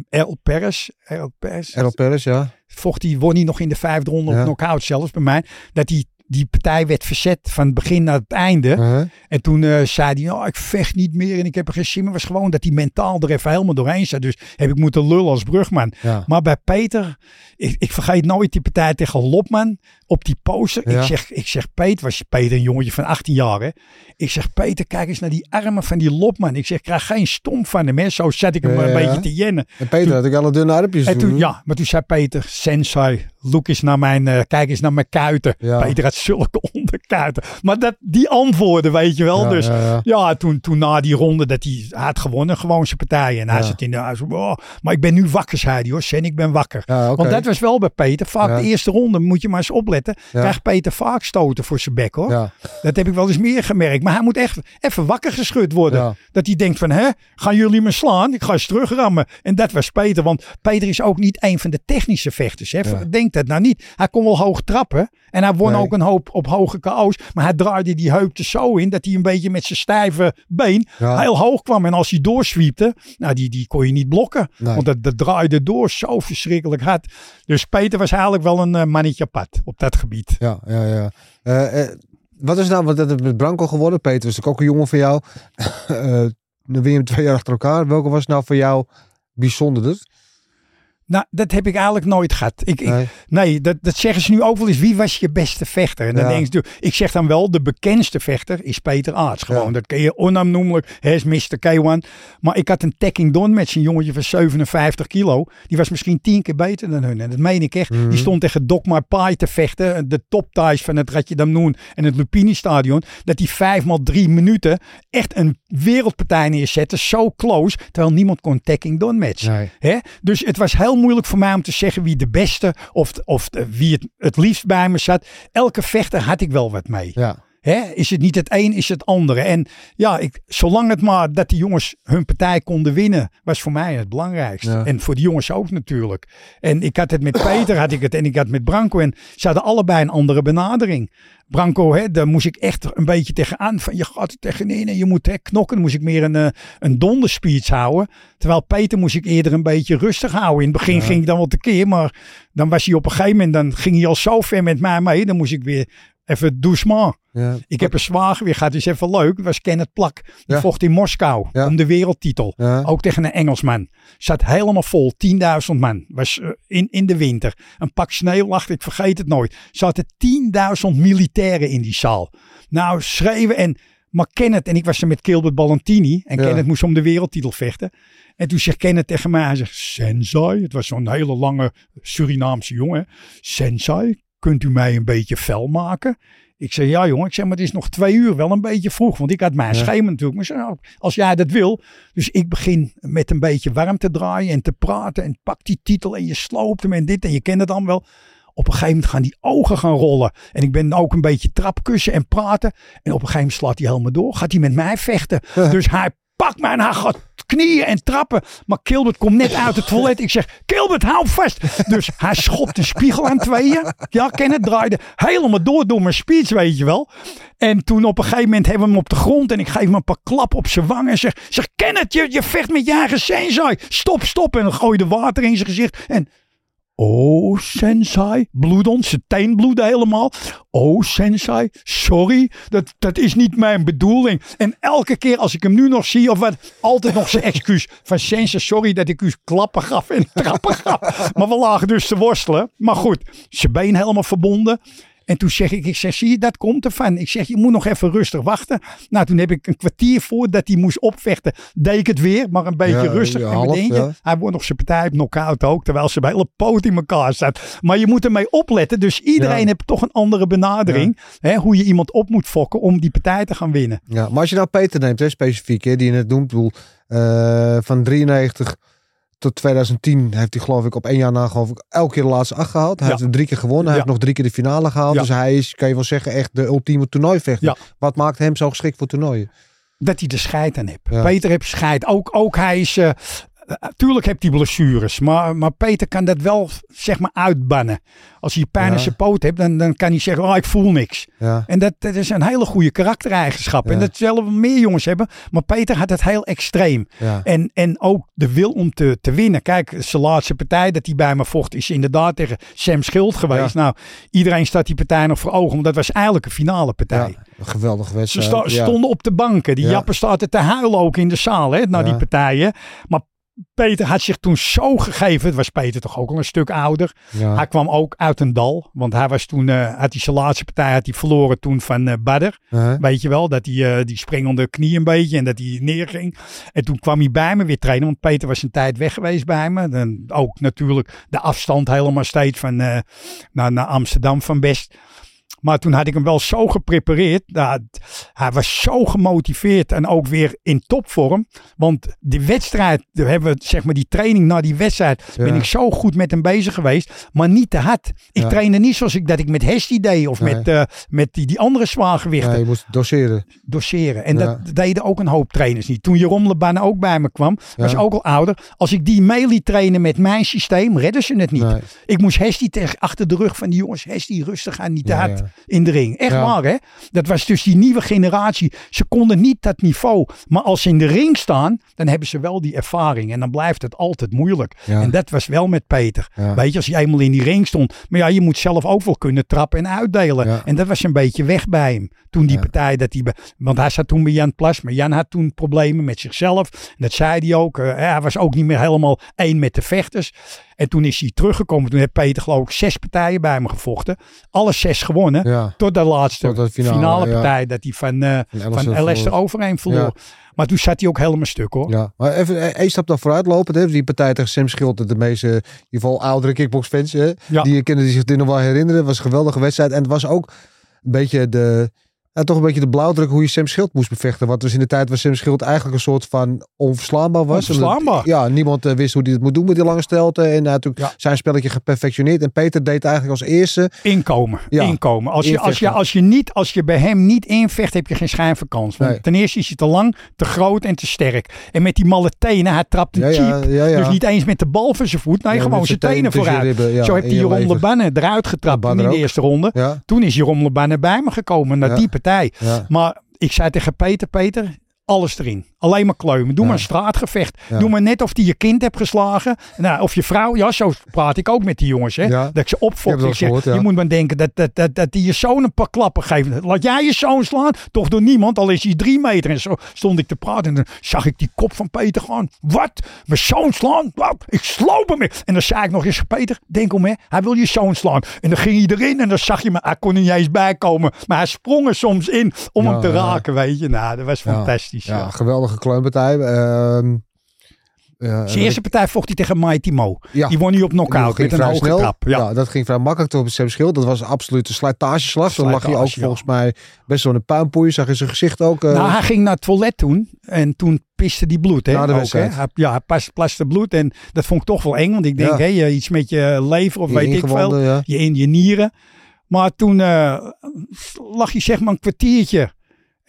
Speaker 2: El Perez, El Perez,
Speaker 1: Errol Perez, ja.
Speaker 2: vocht hij, won hij nog in de vijfde ronde
Speaker 1: Ja.
Speaker 2: op knockout zelfs bij mij, dat hij die partij werd verzet van het begin naar het einde.
Speaker 1: Uh-huh.
Speaker 2: En toen eh, zei hij, oh, ik vecht niet meer en ik heb er geen zin meer. was gewoon dat hij mentaal er even helemaal doorheen zat. Dus heb ik moeten lullen als brugman.
Speaker 1: Ja.
Speaker 2: Maar bij Peter, ik, ik vergeet nooit die partij tegen Lopman op die poster.
Speaker 1: Ja.
Speaker 2: Ik, zeg, ik zeg, Peter, was Peter een jongetje van 18 jaar hè. Ik zeg, Peter, kijk eens naar die armen van die Lopman. Ik zeg, ik krijg geen stomp van hem hè. Zo zet ik hem
Speaker 1: Ja,
Speaker 2: een beetje te jennen.
Speaker 1: En Peter had ik alle dunne armpjes.
Speaker 2: En toen, ja, maar toen zei Peter, sensei, look eens naar mijn, eh, kijk eens naar mijn kuiten.
Speaker 1: Ja.
Speaker 2: Peter had zulke onderkuiten. Maar dat, die antwoorden, weet je wel.
Speaker 1: Ja,
Speaker 2: dus
Speaker 1: ja,
Speaker 2: toen, toen na die ronde dat hij hij had gewonnen, gewoon zijn partij. En hij zit in de huis. Oh, maar ik ben nu wakker, zei hij hoor. Sen, ik ben wakker. Want dat was wel bij Peter. Vaak de eerste ronde, moet je maar eens opletten. Krijgt Peter vaak stoten voor zijn bek hoor. Dat heb ik wel eens meer gemerkt. Maar hij moet echt even wakker geschud worden. Dat hij denkt van, hè, gaan jullie me slaan? Ik ga eens terugrammen. En dat was Peter. Want Peter is ook niet een van de technische vechters. Hè.
Speaker 1: Ja.
Speaker 2: Dat nou niet. Hij kon wel hoog trappen. En hij won
Speaker 1: Nee.
Speaker 2: ook een hoop op hoge KO's. Maar hij draaide die heup er zo in dat hij een beetje met zijn stijve been
Speaker 1: Ja.
Speaker 2: heel hoog kwam. En als hij doorswiepte, nou die, die kon je niet blokken.
Speaker 1: Nee.
Speaker 2: Want dat, dat draaide door zo verschrikkelijk hard. Dus Peter was eigenlijk wel een eh, mannetje apart op dat gebied.
Speaker 1: Ja, ja, ja. Eh, eh, wat is nou, wat dat is met Branco geworden? Peter was ook een jongen van jou. Dan win je hem twee jaar achter elkaar. Welke was nou voor jou bijzonderder?
Speaker 2: Nou, dat heb ik eigenlijk nooit gehad. Ik, ik,
Speaker 1: Nee.
Speaker 2: Dat, dat zeggen ze nu ook wel eens. Wie was je beste vechter? En dan
Speaker 1: Ja.
Speaker 2: denk je, ik zeg dan wel, de bekendste vechter is Peter Aarts. Gewoon,
Speaker 1: Ja.
Speaker 2: dat ken je onaannoemelijk. Hij is Mr. K1. Maar ik had een Taking Don met zijn jongetje van 57 kilo. Die was misschien tien keer beter dan hun. En dat meen ik echt.
Speaker 1: Mhm.
Speaker 2: Die stond tegen Dogmar Pai te vechten. De top ties van het Ratje Damnoen en het Lupini Stadion. Dat die vijf maal drie minuten echt een wereldpartij neerzette. Zo close. Terwijl niemand kon Taking Don matchen.
Speaker 1: Nee.
Speaker 2: Dus het was heel moeilijk voor mij om te zeggen wie de beste of, of de- wie het, het liefst bij me zat. Elke vechter had ik wel wat mee.
Speaker 1: Ja.
Speaker 2: Hè? Is het niet het een, is het andere. En ja, ik, zolang het maar dat die jongens hun partij konden winnen, was voor mij het belangrijkste.
Speaker 1: Ja.
Speaker 2: En voor die jongens ook natuurlijk. En ik had het met Peter, had ik het en ik had met Branco. En ze hadden allebei een andere benadering. Branco, hè, daar moest ik echt een beetje tegenaan. Van je gaat er tegenin en je moet hè, knokken. Dan moest ik meer een, eh, een donderspeech houden. Terwijl Peter moest ik eerder een beetje rustig houden. In het begin ging ik dan wel tekeer, maar dan was hij op een gegeven moment, dan ging hij al zo ver met mij mee. Dan moest ik weer even doucement.
Speaker 1: ja.
Speaker 2: Ik heb een zwager weer gehad, is even leuk. Dat was Kenneth Plak. Die
Speaker 1: Ja.
Speaker 2: vocht in Moskou
Speaker 1: Ja.
Speaker 2: om de wereldtitel. Ook tegen een Engelsman. Zat helemaal vol, 10.000 man. Was eh, in, in de winter. Een pak sneeuw lag, ik vergeet het nooit. Zaten 10.000 militairen in die zaal. Nou, schreeuwen en... Maar Kenneth, en ik was er met Gilbert Ballantini. En. Kenneth moest om de wereldtitel vechten. En toen zegt Kenneth tegen mij, hij zegt, Sensei. Het was zo'n hele lange Surinaamse jongen. Sensei, kunt u mij een beetje fel maken? Ik zei, ja jongen, ik zeg, maar het is nog twee uur, wel een beetje vroeg. Want ik had mijn
Speaker 1: Ja.
Speaker 2: schema natuurlijk. Maar zei, nou, als jij dat wil. Dus ik begin met een beetje warm te draaien en te praten. En pak die titel en je sloopt hem en dit. En je kent het dan wel. Op een gegeven moment gaan die ogen gaan rollen. En ik ben ook een beetje trapkussen en praten. En op een gegeven moment slaat hij helemaal door. Gaat hij met mij vechten. Dus hij pakt mij en hij gaat knieën en trappen. Maar Kilbert komt net uit het toilet. Ik zeg, Kilbert, hou vast. Dus hij schopt de spiegel aan tweeën. Ja, ken het, draaide helemaal door door mijn speech, weet je wel. En toen op een gegeven moment hebben we hem op de grond. En ik geef hem een paar klap op zijn wang. En zeg, zeg ken het, je, je vecht met je eigen. Stop, stop. En dan gooi de water in zijn gezicht. En Oh, sensei, bloed ons, zijn teen bloedde helemaal. Oh, sensei, sorry, dat, dat is niet mijn bedoeling. En elke keer als ik hem nu nog zie, of wat, altijd nog zijn excuus. Van sensei, sorry dat ik u klappen gaf en trappen gaf. Maar we lagen dus te worstelen. Maar goed, zijn been helemaal verbonden. En toen zeg ik, ik zeg, zie je, dat komt ervan. Ik zeg, je moet nog even rustig wachten. Nou, toen heb ik een kwartier voordat hij moest opvechten, deed ik het weer, maar een beetje
Speaker 1: Ja,
Speaker 2: rustig.
Speaker 1: ja,
Speaker 2: en
Speaker 1: half, ja.
Speaker 2: hij wordt nog zijn partij op knock-out ook, terwijl ze bij hele poot in elkaar staat. Maar je moet ermee opletten, dus iedereen heeft toch een andere benadering. Hè, hoe je iemand op moet fokken om die partij te gaan winnen.
Speaker 1: Ja, maar als je nou Peter neemt, hè, specifiek, hè, die je net noemt, ik bedoel, eh, van 93 tot 2010 heeft hij geloof ik op één jaar na geloof ik elke keer de laatste acht gehaald. Hij
Speaker 2: Ja.
Speaker 1: heeft er drie keer gewonnen, hij
Speaker 2: Ja.
Speaker 1: heeft nog drie keer de finale gehaald.
Speaker 2: Ja.
Speaker 1: Dus hij is, kan je wel zeggen, echt de ultieme toernooivechter.
Speaker 2: Ja.
Speaker 1: Wat maakt hem zo geschikt voor toernooien?
Speaker 2: dat hij de scheid aan heeft.
Speaker 1: Ja.
Speaker 2: Peter heeft scheid. Ook, ook hij is. eh, tuurlijk heeft hij blessures. Maar, maar Peter kan dat wel zeg maar uitbannen. Als hij pijn in zijn poot heeft, dan, dan kan hij zeggen: Oh, ik voel niks.
Speaker 1: Ja.
Speaker 2: En dat, dat is een hele goede karaktereigenschap.
Speaker 1: Ja.
Speaker 2: En dat zullen meer jongens hebben. Maar Peter had het heel extreem.
Speaker 1: Ja.
Speaker 2: En, en ook de wil om te, te winnen. Kijk, zijn laatste partij dat hij bij me vocht is inderdaad tegen Sam Schild geweest. Nou, iedereen staat die partij nog voor ogen. Want dat was eigenlijk een finale partij. Ze
Speaker 1: wedstrijd.
Speaker 2: sta-
Speaker 1: ja.
Speaker 2: stonden op de banken. Die
Speaker 1: Ja.
Speaker 2: jappen zaten te huilen ook in de zaal hè, naar
Speaker 1: Ja.
Speaker 2: die partijen. Maar Peter had zich toen zo gegeven. Het was Peter toch ook al een stuk ouder.
Speaker 1: Ja.
Speaker 2: Hij kwam ook uit een dal. Want hij was toen, eh, had hij zijn laatste partij had hij verloren toen van eh Badder. Weet je wel, dat hij eh, die sprengelde knie een beetje en dat hij neerging. En toen kwam hij bij me weer trainen, want Peter was een tijd weg geweest bij me. Dan ook natuurlijk de afstand helemaal steeds van naar, naar Amsterdam van best. Maar toen had ik hem wel zo geprepareerd. Nou, hij was zo gemotiveerd en ook weer in topvorm. Want die wedstrijd, we hebben we, zeg maar die training na die wedstrijd,
Speaker 1: Ja.
Speaker 2: ben ik zo goed met hem bezig geweest. Maar niet te hard. Ik
Speaker 1: Ja.
Speaker 2: trainde niet zoals ik dat ik met Hestie deed of
Speaker 1: Nee.
Speaker 2: met, eh, met die, die andere zwaargewichten
Speaker 1: Ja, je moest doseren.
Speaker 2: doseren. En
Speaker 1: Ja.
Speaker 2: dat deden ook een hoop trainers niet. Toen Jeroen Leban ook bij me kwam, was ook al ouder. Als ik die mee liet trainen met mijn systeem, redden ze het niet.
Speaker 1: Nee.
Speaker 2: Ik moest tegen achter de rug van die jongens. Hestie, rustig aan, niet te hard
Speaker 1: ja.
Speaker 2: In de ring. Echt
Speaker 1: Ja.
Speaker 2: waar, hè? Dat was dus die nieuwe generatie. Ze konden niet dat niveau. Maar als ze in de ring staan, dan hebben ze wel die ervaring. En dan blijft het altijd moeilijk.
Speaker 1: Ja.
Speaker 2: En dat was wel met Peter.
Speaker 1: Ja.
Speaker 2: Weet je, als je eenmaal in die ring stond. Maar ja, je moet zelf ook wel kunnen trappen en uitdelen. En dat was een beetje weg bij hem. Toen die partij dat hij. Want hij zat toen bij Jan Plas. Maar Jan had toen problemen met zichzelf. En dat zei hij ook. Eh, hij was ook niet meer helemaal één met de vechters. En toen is hij teruggekomen. Toen heeft Peter geloof ik zes partijen bij me gevochten. Alle zes gewonnen.
Speaker 1: Ja.
Speaker 2: Tot de laatste
Speaker 1: Tot de finale,
Speaker 2: finale,
Speaker 1: ja.
Speaker 2: partij. Dat hij van, eh
Speaker 1: Van verloor.
Speaker 2: overheen verloor. Maar toen zat hij ook helemaal stuk hoor.
Speaker 1: Ja, maar even eh, één stap dan vooruit lopen. Hè? Die partij tegen Sam Schild, de meeste, in ieder geval oudere kickboxfans, hè?
Speaker 2: Ja.
Speaker 1: die kunnen zich dit nog wel herinneren. Het was een geweldige wedstrijd. En het was ook een beetje de, ja, toch een beetje de blauwdruk hoe je Sam Schild moest bevechten. Want was in de tijd waar Sam Schild eigenlijk een soort van onverslaanbaar was.
Speaker 2: Onverslaanbaar.
Speaker 1: Omdat- ja, niemand eh, wist hoe hij het moet doen met die lange stelte. En hij had natuurlijk
Speaker 2: Ja.
Speaker 1: zijn spelletje geperfectioneerd. En Peter deed eigenlijk als eerste.
Speaker 2: Inkomen.
Speaker 1: Ja.
Speaker 2: Inkomen. Als je, als, je, als, je niet, als je bij hem niet invecht, heb je geen schijn van kans. Want
Speaker 1: Nee.
Speaker 2: ten eerste is hij te lang, te groot en te sterk. En met die malle tenen, hij trapt een
Speaker 1: Ja, ja,
Speaker 2: cheap. Dus niet eens met de bal van zijn voet. Nee, gewoon zijn tenen vooruit.
Speaker 1: ribben,
Speaker 2: Zo heeft hij
Speaker 1: je
Speaker 2: Jeroen. Lebanne eruit getrapt in de eerste ronde. Toen is Jeroen Lebanne bij me gekomen naar
Speaker 1: Ja.
Speaker 2: Die partij.
Speaker 1: ja.
Speaker 2: Maar ik zei tegen Peter, Peter, alles erin. Alleen maar kleumen. Doe
Speaker 1: Ja.
Speaker 2: maar een straatgevecht.
Speaker 1: Ja.
Speaker 2: Doe maar net of die je kind hebt geslagen. Nou, of je vrouw. Ja, zo praat ik ook met die jongens. Hè?
Speaker 1: Ja.
Speaker 2: Dat ik ze opfok. Ik zeg,
Speaker 1: gehoord.
Speaker 2: Je moet maar denken dat, dat, dat, dat die je zoon een paar klappen geeft. Laat jij je zoon slaan? Toch door niemand. Al is hij drie meter. En zo stond ik te praten. En dan zag ik die kop van Peter gewoon. Wat? Mijn zoon slaan? Wat? Ik sloop hem. in. En dan zei ik nog eens. Peter, denk om hè. Hij wil je zoon slaan. En dan ging hij erin. En dan zag je me. Hij kon er niet eens bij komen. Maar hij sprong er soms in. Om hem te raken. Weet je. Nou, dat was fantastisch.
Speaker 1: Ja,
Speaker 2: Ja.
Speaker 1: Geweldige kleunpartij. Ehm ja,
Speaker 2: Zijn eerste partij vocht hij tegen Mighty Mo.
Speaker 1: Ja.
Speaker 2: Die won hij op knockout met een hoge
Speaker 1: snel.
Speaker 2: trap. Ja.
Speaker 1: Ja. dat ging vrij makkelijk toch op Schild. Dat was absoluut een slijtageslag. Dan lag hij ook
Speaker 2: ja.
Speaker 1: volgens mij best wel een puinpoei. Zag in zijn gezicht ook. eh,
Speaker 2: nou, hij ging naar het toilet toen. En toen piste die bloed. Hè,
Speaker 1: Na de
Speaker 2: ook, hè. Hij, ja, hij pas- plaste bloed. En dat vond ik toch wel eng. Want ik denk, hé, eh, iets met je lever of weet ik veel. Je in je nieren. Maar toen eh, lag hij zeg maar een kwartiertje.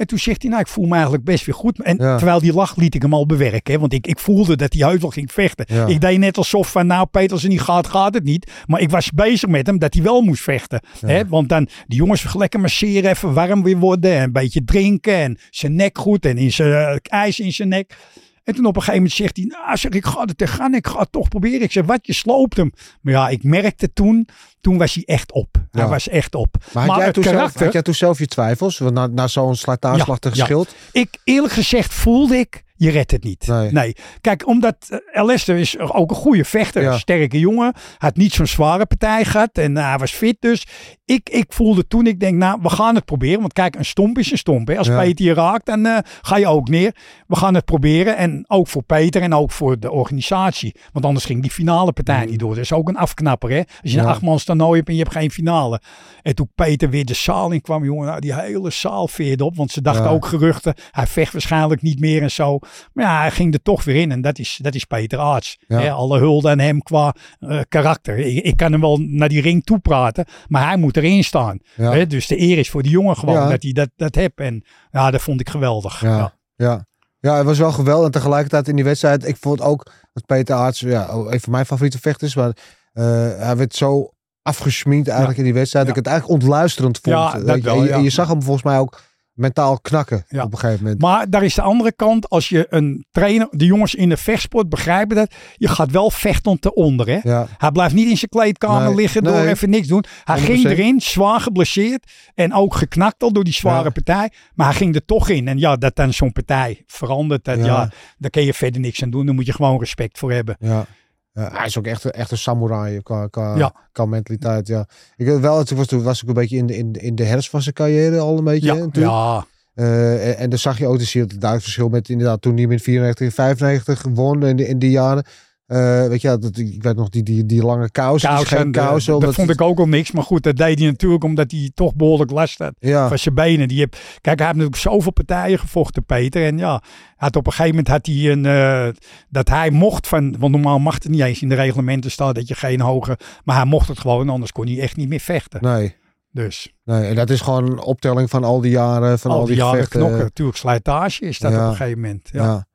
Speaker 2: En toen zegt hij, nou, ik voel me eigenlijk best weer goed. En
Speaker 1: Ja.
Speaker 2: terwijl die lag, liet ik hem al bewerken. Hè? Want ik, ik voelde dat hij heus wel ging vechten.
Speaker 1: Ja.
Speaker 2: Ik deed net alsof van, nou, Peter, als het niet gaat, gaat het niet. Maar ik was bezig met hem dat hij wel moest vechten. Hè? Want dan, die jongens lekker masseren, even warm weer worden. En een beetje drinken. En zijn nek goed. En in zijn, eh, ijs in zijn nek. En toen op een gegeven moment zegt hij, nou, zeg, ik ga er tegenaan, ik ga het toch proberen. Ik zeg, wat, je sloopt hem. Maar ja, ik merkte toen, toen was hij echt op. Hij
Speaker 1: Ja.
Speaker 2: was echt op.
Speaker 1: Maar had, jij toen zelf, had jij toen zelf je twijfels? Want na, na zo'n slijtageslachtig
Speaker 2: Ja, ja.
Speaker 1: schild.
Speaker 2: ik eerlijk gezegd voelde ik, je redt het niet.
Speaker 1: Nee.
Speaker 2: Kijk, omdat uh, Lester is ook een goede vechter,
Speaker 1: Ja.
Speaker 2: een sterke jongen. Had niet zo'n zware partij gehad en uh, hij was fit dus. Ik, ik voelde toen, ik denk, nou, we gaan het proberen. Want kijk, een stomp is een stomp. Hè. Als
Speaker 1: Ja.
Speaker 2: Peter je raakt, dan uh, ga je ook neer. We gaan het proberen. En ook voor Peter en ook voor de organisatie. Want anders ging die finale partij niet door. Dat is ook een afknapper, hè. Als je
Speaker 1: Mm. Ja.
Speaker 2: een achtmans toernooi hebt en je hebt geen finale. En toen Peter weer de zaal in kwam, jongen, nou, die hele zaal veerde op. Want ze dachten ook geruchten, hij vecht waarschijnlijk niet meer en zo. Maar ja, hij ging er toch weer in. En dat is, dat is Peter.
Speaker 1: Ja.
Speaker 2: Hè, alle hulde aan hem qua eh, karakter. Ik, ik kan hem wel naar die ring toe praten, maar hij moet erin staan.
Speaker 1: Ja.
Speaker 2: Dus de eer is voor die jongen gewoon
Speaker 1: Ja.
Speaker 2: dat hij dat, dat heeft. En ja, dat vond ik geweldig.
Speaker 1: Ja.
Speaker 2: Ja.
Speaker 1: Ja. het was wel geweldig. En tegelijkertijd in die wedstrijd, ik vond ook dat Peter Aarts, ja, oh, een van mijn favoriete vechters, maar eh, hij werd zo afgesminkt eigenlijk in die wedstrijd. Dat ik het eigenlijk ontluisterend vond.
Speaker 2: Ja, dat wel,
Speaker 1: je zag hem volgens mij ook mentaal knakken
Speaker 2: Ja.
Speaker 1: op een gegeven moment.
Speaker 2: Maar daar is de andere kant. Als je een trainer, de jongens in de vechtsport begrijpen dat. Je gaat wel vechten te onder. Hè?
Speaker 1: Ja,
Speaker 2: Hij blijft niet in zijn kleedkamer
Speaker 1: Nee,
Speaker 2: liggen door
Speaker 1: nee.
Speaker 2: even niks doen. Hij
Speaker 1: 100%.
Speaker 2: ging erin, zwaar geblesseerd. En ook geknakt al door die zware
Speaker 1: Ja.
Speaker 2: partij. Maar hij ging er toch in. En ja, dat dan zo'n partij verandert. Dat,
Speaker 1: Ja.
Speaker 2: ja. daar kun je verder niks aan doen. Daar moet je gewoon respect voor hebben.
Speaker 1: ja. Ja, hij is ook echt, een- echt een samurai qua, qua,
Speaker 2: Ja.
Speaker 1: qua mentaliteit. Ja. Ik weet wel, toen was, toen was ik een beetje in de, in, de- in de herfst van zijn carrière al een beetje.
Speaker 2: Ja,
Speaker 1: hè,
Speaker 2: ja,
Speaker 1: Eh, en, en dan zag je ook, dus je het duidelijk verschil met inderdaad toen hij met 94 en 95 won in, die- in die jaren. Eh, weet je, dat, ik weet nog die, die, die lange kousen. dus geen
Speaker 2: de- dat vond ik ook al niks. Maar goed, dat deed hij natuurlijk omdat hij toch behoorlijk last had.
Speaker 1: Ja,
Speaker 2: van zijn benen. Die heb, kijk, hij heeft natuurlijk zoveel partijen gevochten, Peter. En ja, had op een gegeven moment had hij een, eh, dat hij mocht van, want normaal mag het niet eens in de reglementen staan dat je geen hoge, maar hij mocht het gewoon, anders kon hij echt niet meer vechten.
Speaker 1: nee.
Speaker 2: Dus
Speaker 1: Nee, en dat is gewoon een optelling van al die jaren, van al,
Speaker 2: al die jaren
Speaker 1: gevechten.
Speaker 2: knokken, natuurlijk slijtage is dat
Speaker 1: Ja.
Speaker 2: op een gegeven moment. Ja.
Speaker 1: Ja.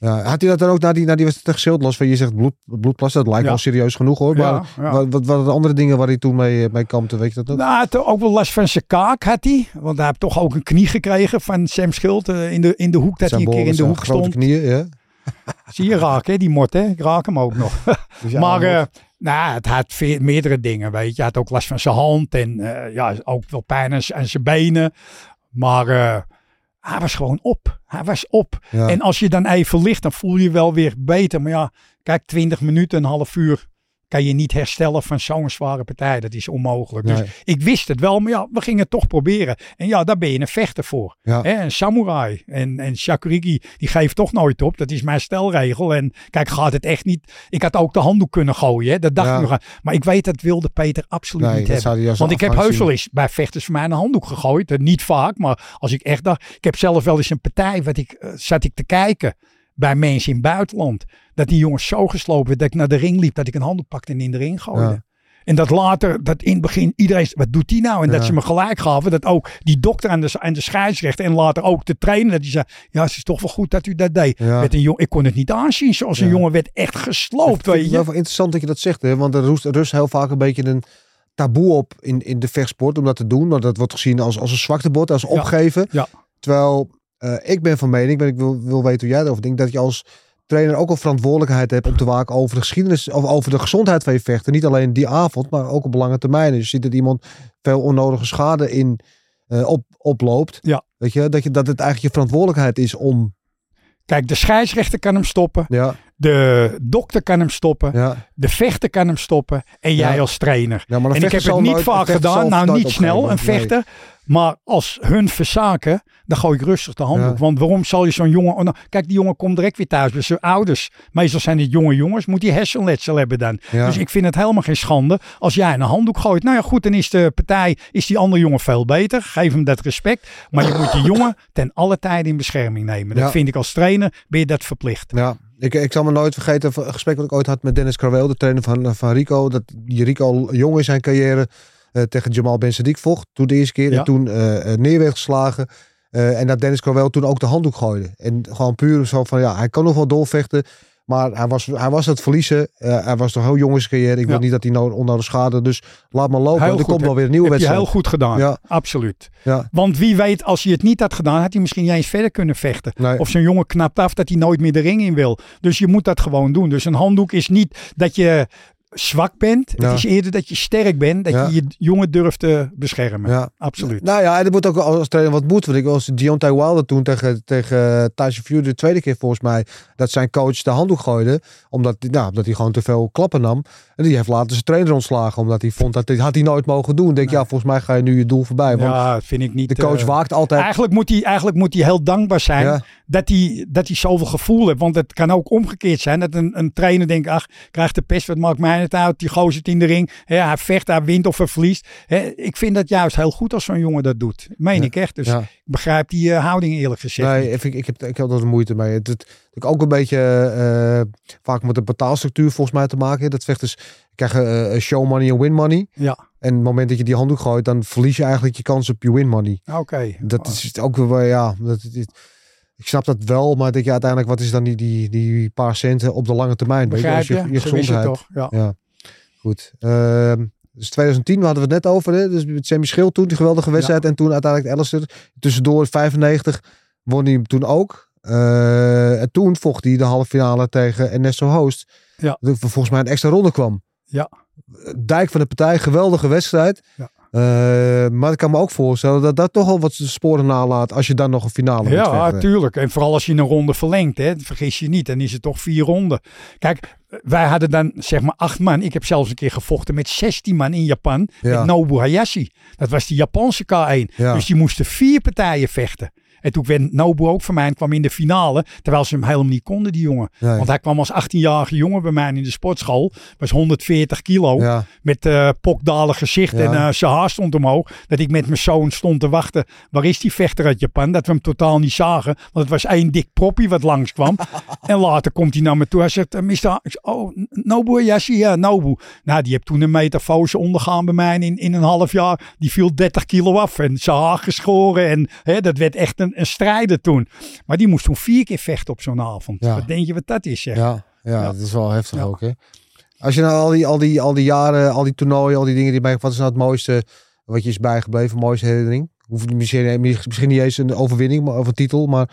Speaker 1: Ja. Had hij dat dan ook na die, na die wedstrijd tegen los? Van je zegt bloed, bloedplas, dat lijkt
Speaker 2: Ja.
Speaker 1: wel serieus genoeg hoor. Maar
Speaker 2: Ja, ja.
Speaker 1: Wat, wat waren de andere dingen waar hij toen mee, mee kampte? Weet je dat ook?
Speaker 2: Nou, had ook wel last van zijn kaak, had hij. Want hij heeft toch ook een knie gekregen van Sam Schild eh, in, de, in de hoek, dat hij een keer in de hoek
Speaker 1: grote
Speaker 2: stond.
Speaker 1: knieën, ja.
Speaker 2: Zie je raak, hè, die mot, hè? Ik raak hem ook nog.
Speaker 1: Dus
Speaker 2: maar eh, nou, het had ve- meerdere dingen, weet je. Hij had ook last van zijn hand en eh, ja, ook wel pijn aan zijn benen. Maar hij was gewoon op. Hij was op.
Speaker 1: ja.
Speaker 2: En als je dan even ligt, dan voel je je wel weer beter. Maar ja, kijk, 20 minuten, een half uur kan je niet herstellen van zo'n zware partij. Dat is onmogelijk. Dus ik wist het wel, maar ja, we gingen het toch proberen. En ja, daar ben je een vechter voor.
Speaker 1: Ja.
Speaker 2: Hè, een samurai. En, en Shakurigi, die geeft toch nooit op. Dat is mijn stelregel. En kijk, gaat het echt niet. Ik had ook de handdoek kunnen gooien. Hè? Dat dacht
Speaker 1: Ja.
Speaker 2: ik nog aan. Maar ik weet dat wilde Peter absoluut
Speaker 1: Nee,
Speaker 2: niet hebben. Want ik heb heus wel eens bij vechters van mij een handdoek gegooid. Eh, Niet vaak, maar als ik echt dacht. Ik heb zelf wel eens een partij, wat ik, eh, zat ik te kijken bij mensen in het buitenland. Dat die jongens zo geslopen werd dat ik naar de ring liep. Dat ik een handdoek pakte en in de ring gooide.
Speaker 1: Ja.
Speaker 2: En dat later, dat in het begin iedereen, wat doet die nou? En
Speaker 1: Ja.
Speaker 2: dat ze me gelijk gaven, dat ook die dokter en de, en de scheidsrechter en later ook de trainer, dat die zei, ja, het is toch wel goed dat u dat deed.
Speaker 1: Ja.
Speaker 2: Met een jong, ik kon het niet aanzien, zoals een jongen werd echt gesloopt,
Speaker 1: het wel
Speaker 2: je.
Speaker 1: wel interessant dat je dat zegt, hè? want er rust, er rust heel vaak een beetje een taboe op in, in de vechtsport om dat te doen. Want dat wordt gezien als, als een zwaktebod, als opgeven.
Speaker 2: ja.
Speaker 1: Terwijl eh, ik ben van mening, ben, ik wil, wil weten hoe jij erover denkt, dat je als trainer ook een verantwoordelijkheid hebt om te waken over de geschiedenis of over de gezondheid van je vechter. Niet alleen die avond, maar ook op lange termijn. Dus je ziet dat iemand veel onnodige schade in eh, op, oploopt.
Speaker 2: Ja.
Speaker 1: Weet je, dat, je, dat het eigenlijk je verantwoordelijkheid is om.
Speaker 2: Kijk, de scheidsrechter kan hem stoppen,
Speaker 1: Ja,
Speaker 2: de dokter kan hem stoppen,
Speaker 1: ja.
Speaker 2: de vechter kan hem stoppen en jij
Speaker 1: Ja.
Speaker 2: als trainer.
Speaker 1: ja
Speaker 2: En ik heb het niet
Speaker 1: nooit-
Speaker 2: vaak gedaan. Nou, niet snel, een.
Speaker 1: Nee.
Speaker 2: vechter. Maar als hun verzaken, dan gooi ik rustig de handdoek. Want waarom zal je zo'n jongen... oh, nou, kijk, die jongen komt direct weer thuis bij zijn ouders. Meestal zijn het jonge jongens. Moet die hersenletsel hebben dan. Dus ik vind het helemaal geen schande. Als jij een handdoek gooit. Nou ja, goed, dan is de partij... Is die andere jongen veel beter. Geef hem dat respect. Maar je moet die jongen ten alle tijde in bescherming nemen. Dat vind ik als trainer. Ben je dat verplicht.
Speaker 1: Ja, ik, ik zal me nooit vergeten een gesprek wat ik ooit had met Dennis Carweel, de trainer van, van Rico. Dat Rico al jong in zijn carrière eh, tegen Jamal Ben Sadiq vocht. Toen de eerste keer
Speaker 2: Ja.
Speaker 1: en toen eh, eh, neer werd geslagen. Eh, en dat Dennis Corwell toen ook de handdoek gooide. En gewoon puur zo van, ja, hij kan nog wel doorvechten. Maar hij was, hij was het verliezen. Eh, hij was toch heel jongenscarrière. Ik wil niet dat hij nou onnodig schade. Dus laat maar lopen.
Speaker 2: Heel
Speaker 1: er
Speaker 2: goed,
Speaker 1: komt wel weer een nieuwe
Speaker 2: Heb je
Speaker 1: wedstrijd.
Speaker 2: heel goed gedaan.
Speaker 1: Ja.
Speaker 2: Absoluut.
Speaker 1: Ja.
Speaker 2: Want wie weet, als hij het niet had gedaan, had hij misschien niet eens verder kunnen vechten.
Speaker 1: Nee.
Speaker 2: Of zo'n jongen knapt af dat hij nooit meer de ring in wil. Dus je moet dat gewoon doen. Dus een handdoek is niet dat je zwak bent.
Speaker 1: Ja.
Speaker 2: Het is eerder dat je sterk bent. Dat
Speaker 1: Ja.
Speaker 2: je je jongen durft te beschermen.
Speaker 1: Ja.
Speaker 2: Absoluut.
Speaker 1: Nou ja, en er moet ook als trainer wat moet. Want ik was Deontay Wilder toen tegen, tegen Tyson Fury de tweede keer volgens mij. Dat zijn coach de handdoek gooide. Omdat, nou, omdat hij gewoon te veel klappen nam. En die heeft later zijn trainer ontslagen. Omdat hij vond dat dit had hij nooit mogen doen. Denk ja, volgens mij ga je nu je doel voorbij. Want
Speaker 2: Ja, dat vind ik niet.
Speaker 1: de coach
Speaker 2: eh,
Speaker 1: waakt altijd.
Speaker 2: Eigenlijk moet, hij, eigenlijk moet hij heel dankbaar zijn dat, hij, dat hij zoveel gevoel heeft. Want het kan ook omgekeerd zijn dat een, een trainer denkt, ach, krijgt de pest, wat maakt mij het uit? Die gozer zit in de ring, hè, hij vecht, hij wint of verliest. Hè, ik vind dat juist heel goed als zo'n jongen dat doet. Meen
Speaker 1: Ja.
Speaker 2: ik echt. Dus
Speaker 1: Ja.
Speaker 2: ik begrijp die eh, houding eerlijk gezegd.
Speaker 1: Nee, ik, ik, heb, ik heb er moeite mee. Het, het, het ook een beetje eh, vaak met de betaalstructuur volgens mij te maken. Dat vechters krijgen eh, show money en win money.
Speaker 2: Ja,
Speaker 1: En het moment dat je die handdoek gooit, dan verlies je eigenlijk je kans op je win money.
Speaker 2: oké.
Speaker 1: Dat is ook wel, ja, dat, ik snap dat wel, maar ik denk ja, uiteindelijk, wat is dan die, die, die paar centen op de lange termijn?
Speaker 2: Begrijp je?
Speaker 1: je, als je, je gezondheid.
Speaker 2: toch? Ja.
Speaker 1: Ja, goed. Ehm, dus 2010 we hadden we het net over, hè? dus met Sammy Schil toen, die geweldige wedstrijd. En toen uiteindelijk Alistair. Tussendoor 95 won hij toen ook. Eh, en toen vocht hij de halve finale tegen Ernesto Hoost.
Speaker 2: Ja.
Speaker 1: Dat volgens mij een extra ronde kwam.
Speaker 2: Ja.
Speaker 1: Dijk van de partij, geweldige wedstrijd.
Speaker 2: Ja.
Speaker 1: Eh, maar ik kan me ook voorstellen dat dat toch al wat sporen nalaat als je dan nog een finale moet
Speaker 2: Ja, tuurlijk. En vooral als je een ronde verlengt, hè, vergis je niet, dan is het toch vier ronden. Kijk, wij hadden dan zeg maar acht man. Ik heb zelfs een keer gevochten met 16 man in Japan.
Speaker 1: Ja.
Speaker 2: Met Nobu Hayashi. Dat was die Japanse K1.
Speaker 1: Ja.
Speaker 2: Dus die moesten vier partijen vechten. En toen werd Nobu ook van mij en kwam in de finale. Terwijl ze hem helemaal niet konden, die jongen.
Speaker 1: Nee.
Speaker 2: Want hij kwam als 18-jarige jongen bij mij in de sportschool. Was 140 kilo.
Speaker 1: Ja,
Speaker 2: Met eh pokdalig gezicht
Speaker 1: Ja.
Speaker 2: en eh, zijn haar stond omhoog. Dat ik met mijn zoon stond te wachten. Waar is die vechter uit Japan? Dat we hem totaal niet zagen. Want het was één dik proppie wat langskwam. en later komt hij naar me toe. Hij zegt, eh, mister, oh, Nobu, ja, zie je, Nobu. Nou, die heeft toen een metafose ondergaan bij mij in, in een half jaar. Die viel 30 kilo af en zijn haar geschoren. En hè, dat werd echt een, een strijder toen. Maar die moest toen vier keer vechten op zo'n avond.
Speaker 1: Ja.
Speaker 2: Wat denk je wat dat is, zeg?
Speaker 1: ja, ja, dat is wel heftig ook hè. Als je nou al die, al, die, al die jaren, al die toernooien, al die dingen die bij, wat is nou het mooiste wat je is bijgebleven, mooiste herinnering? Hoeft misschien, misschien niet eens een overwinning of een titel, maar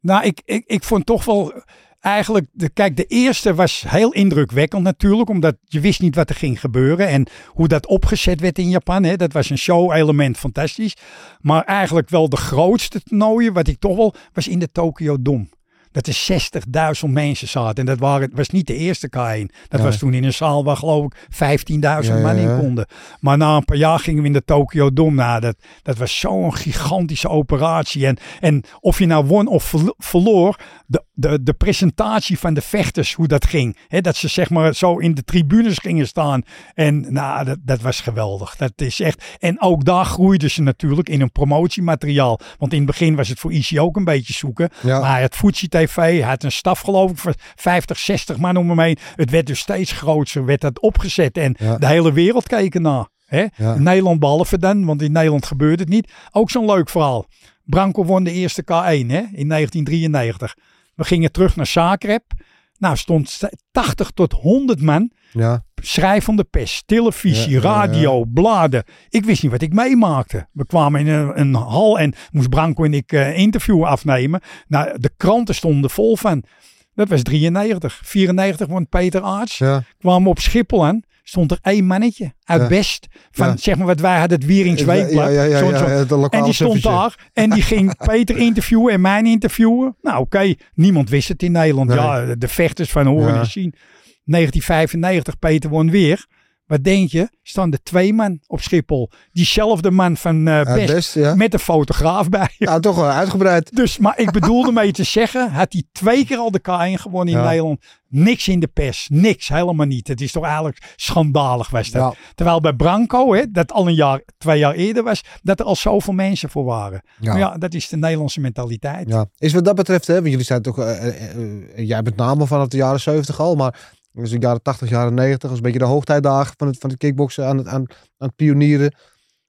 Speaker 2: Nou, ik, ik, ik vond toch wel eigenlijk, de, kijk, de eerste was heel indrukwekkend natuurlijk, omdat je wist niet wat er ging gebeuren en hoe dat opgezet werd in Japan. Hè. Dat was een show-element, fantastisch. Maar eigenlijk wel de grootste toernooien, wat ik toch wel, was in de Tokyo Dome. Dat er 60.000 mensen zaten. En dat waren, was niet de eerste K1. Dat
Speaker 1: Ja.
Speaker 2: was toen in een zaal waar geloof ik 15.000
Speaker 1: Ja,
Speaker 2: man in konden. Maar na een paar jaar gingen we in de Tokyo Dome. Nou, dat, dat was zo'n gigantische operatie. En, en of je nou won of verlo- verloor, de, de, de presentatie van de vechters, hoe dat ging. Dat ze zeg maar zo in de tribunes gingen staan. En nou, dat, dat was geweldig. Dat is echt. En ook daar groeiden ze natuurlijk in een promotiemateriaal. Want in het begin was het voor Easy ook een beetje zoeken.
Speaker 1: Ja.
Speaker 2: Maar had Fuji TV, had een staf geloof ik van 50, 60 man om hem heen. Het werd dus steeds groter, werd dat opgezet. En
Speaker 1: Ja.
Speaker 2: de hele wereld keek ernaar. Hè?
Speaker 1: Ja.
Speaker 2: Nederland behalve dan, want in Nederland gebeurde het niet. Ook zo'n leuk verhaal. Branko won de eerste K1 hè, in 1993. We gingen terug naar Zagreb. Nou, stond st- 80 tot 100 man.
Speaker 1: ja,
Speaker 2: Schrijvende pers, televisie,
Speaker 1: Ja, ja, ja.
Speaker 2: radio, bladen. Ik wist niet wat ik meemaakte. We kwamen in een, een hal en moest Branko en ik eh interview afnemen. Nou, de kranten stonden vol van. Dat was 93. 94 won Peter Aarts kwamen op Schiphol aan. Stond er één mannetje uit
Speaker 1: Ja.
Speaker 2: Best. Van
Speaker 1: Ja.
Speaker 2: zeg maar wat wij hadden, het Wieringsweekblad.
Speaker 1: Ja, lokale
Speaker 2: en die stond daar en die ging Peter interviewen en mijn interviewen. Nou oké, niemand wist het in Nederland.
Speaker 1: Nee.
Speaker 2: Ja, de vechters van horen en zien. 1995, Peter won weer. Wat denk je? Staan er twee man op Schiphol. Diezelfde man van
Speaker 1: Uit
Speaker 2: Best.
Speaker 1: Best, ja.
Speaker 2: Met een fotograaf bij.
Speaker 1: Ja, toch wel uitgebreid.
Speaker 2: Dus, maar ik bedoelde mee te zeggen, had hij twee keer al de K1 gewonnen in
Speaker 1: Ja.
Speaker 2: Nederland. Niks in de pers, niks, helemaal niet. Het is toch eigenlijk schandalig was dat. Terwijl bij Branco, hè, dat al een jaar, twee jaar eerder was, dat er al zoveel mensen voor waren.
Speaker 1: Ja.
Speaker 2: Maar ja, dat is de Nederlandse mentaliteit.
Speaker 1: Is wat dat betreft, hè, want jullie zijn toch, eh, eh, jij bent namen vanaf de jaren 70 al, maar dus de jaren 80, jaren 90, was een beetje de hoogtijdagen van het, van het kickboksen aan het, aan, aan het pionieren.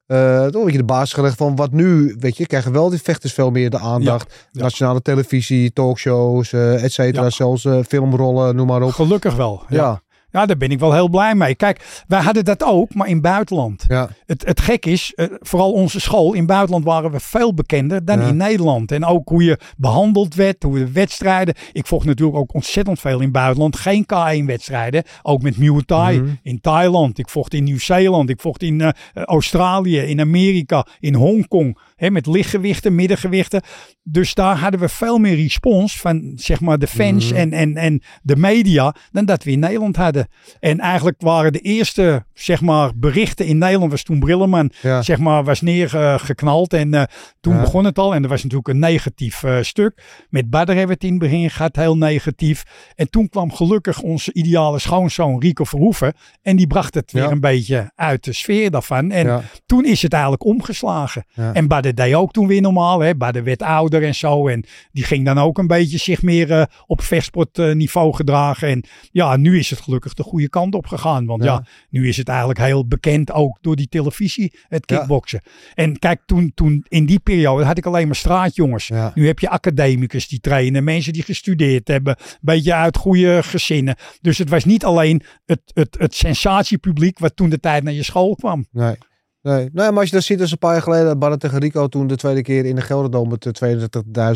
Speaker 1: eh toch word je de basis gelegd van wat nu, weet je, krijgen wel die vechters veel meer de aandacht.
Speaker 2: ja.
Speaker 1: Nationale televisie, talkshows, eh et cetera,
Speaker 2: Ja.
Speaker 1: zelfs eh, filmrollen, noem maar op.
Speaker 2: Gelukkig wel. Ja.
Speaker 1: Ja,
Speaker 2: daar ben ik wel heel blij mee. Kijk, wij hadden dat ook, maar in buitenland.
Speaker 1: ja,
Speaker 2: Het, het gek is, eh, vooral onze school, in buitenland waren we veel bekender dan
Speaker 1: Ja.
Speaker 2: in Nederland. En ook hoe je behandeld werd, hoe de wedstrijden. Ik volg natuurlijk ook ontzettend veel in buitenland. Geen K1-wedstrijden, ook met Muay Thai
Speaker 1: Mhm.
Speaker 2: in Thailand. Ik vocht in Nieuw-Zeeland, ik vocht in eh, eh, Australië, in Amerika, in Hongkong. Hè, met lichtgewichten, middengewichten. Dus daar hadden we veel meer respons van zeg maar, de fans
Speaker 1: Mhm.
Speaker 2: en, en, en de media dan dat we in Nederland hadden. En eigenlijk waren de eerste zeg maar, berichten in Nederland, was toen Brilleman
Speaker 1: ja.
Speaker 2: zeg maar, was neergeknald. En eh, toen
Speaker 1: Ja.
Speaker 2: begon het al. En er was natuurlijk een negatief eh, stuk. Met Badr hebben we het in het begin gehad, heel negatief. En toen kwam gelukkig onze ideale schoonzoon Rico Verhoeven. En die bracht het weer
Speaker 1: Ja.
Speaker 2: een beetje uit de sfeer daarvan. En toen is het eigenlijk omgeslagen. En Badr deed ook toen weer normaal. Hè. Badr werd ouder en zo. En die ging dan ook een beetje zich meer eh, op vechtsportniveau gedragen. En ja, nu is het gelukkig de goede kant op gegaan. Want ja,
Speaker 1: Ja.
Speaker 2: nu is het eigenlijk heel bekend ook door die televisie, het
Speaker 1: Ja.
Speaker 2: kickboksen. En kijk, toen, toen in die periode had ik alleen maar straatjongens.
Speaker 1: Ja.
Speaker 2: Nu heb je academicus die trainen, mensen die gestudeerd hebben, een beetje uit goede gezinnen. Dus het was niet alleen het, het, het sensatiepubliek wat toen de tijd naar je school kwam.
Speaker 1: Nee. Nee. nee, maar als je dat ziet, als een paar jaar geleden, Barra tegen Rico toen de tweede keer in de Gelderdoom met de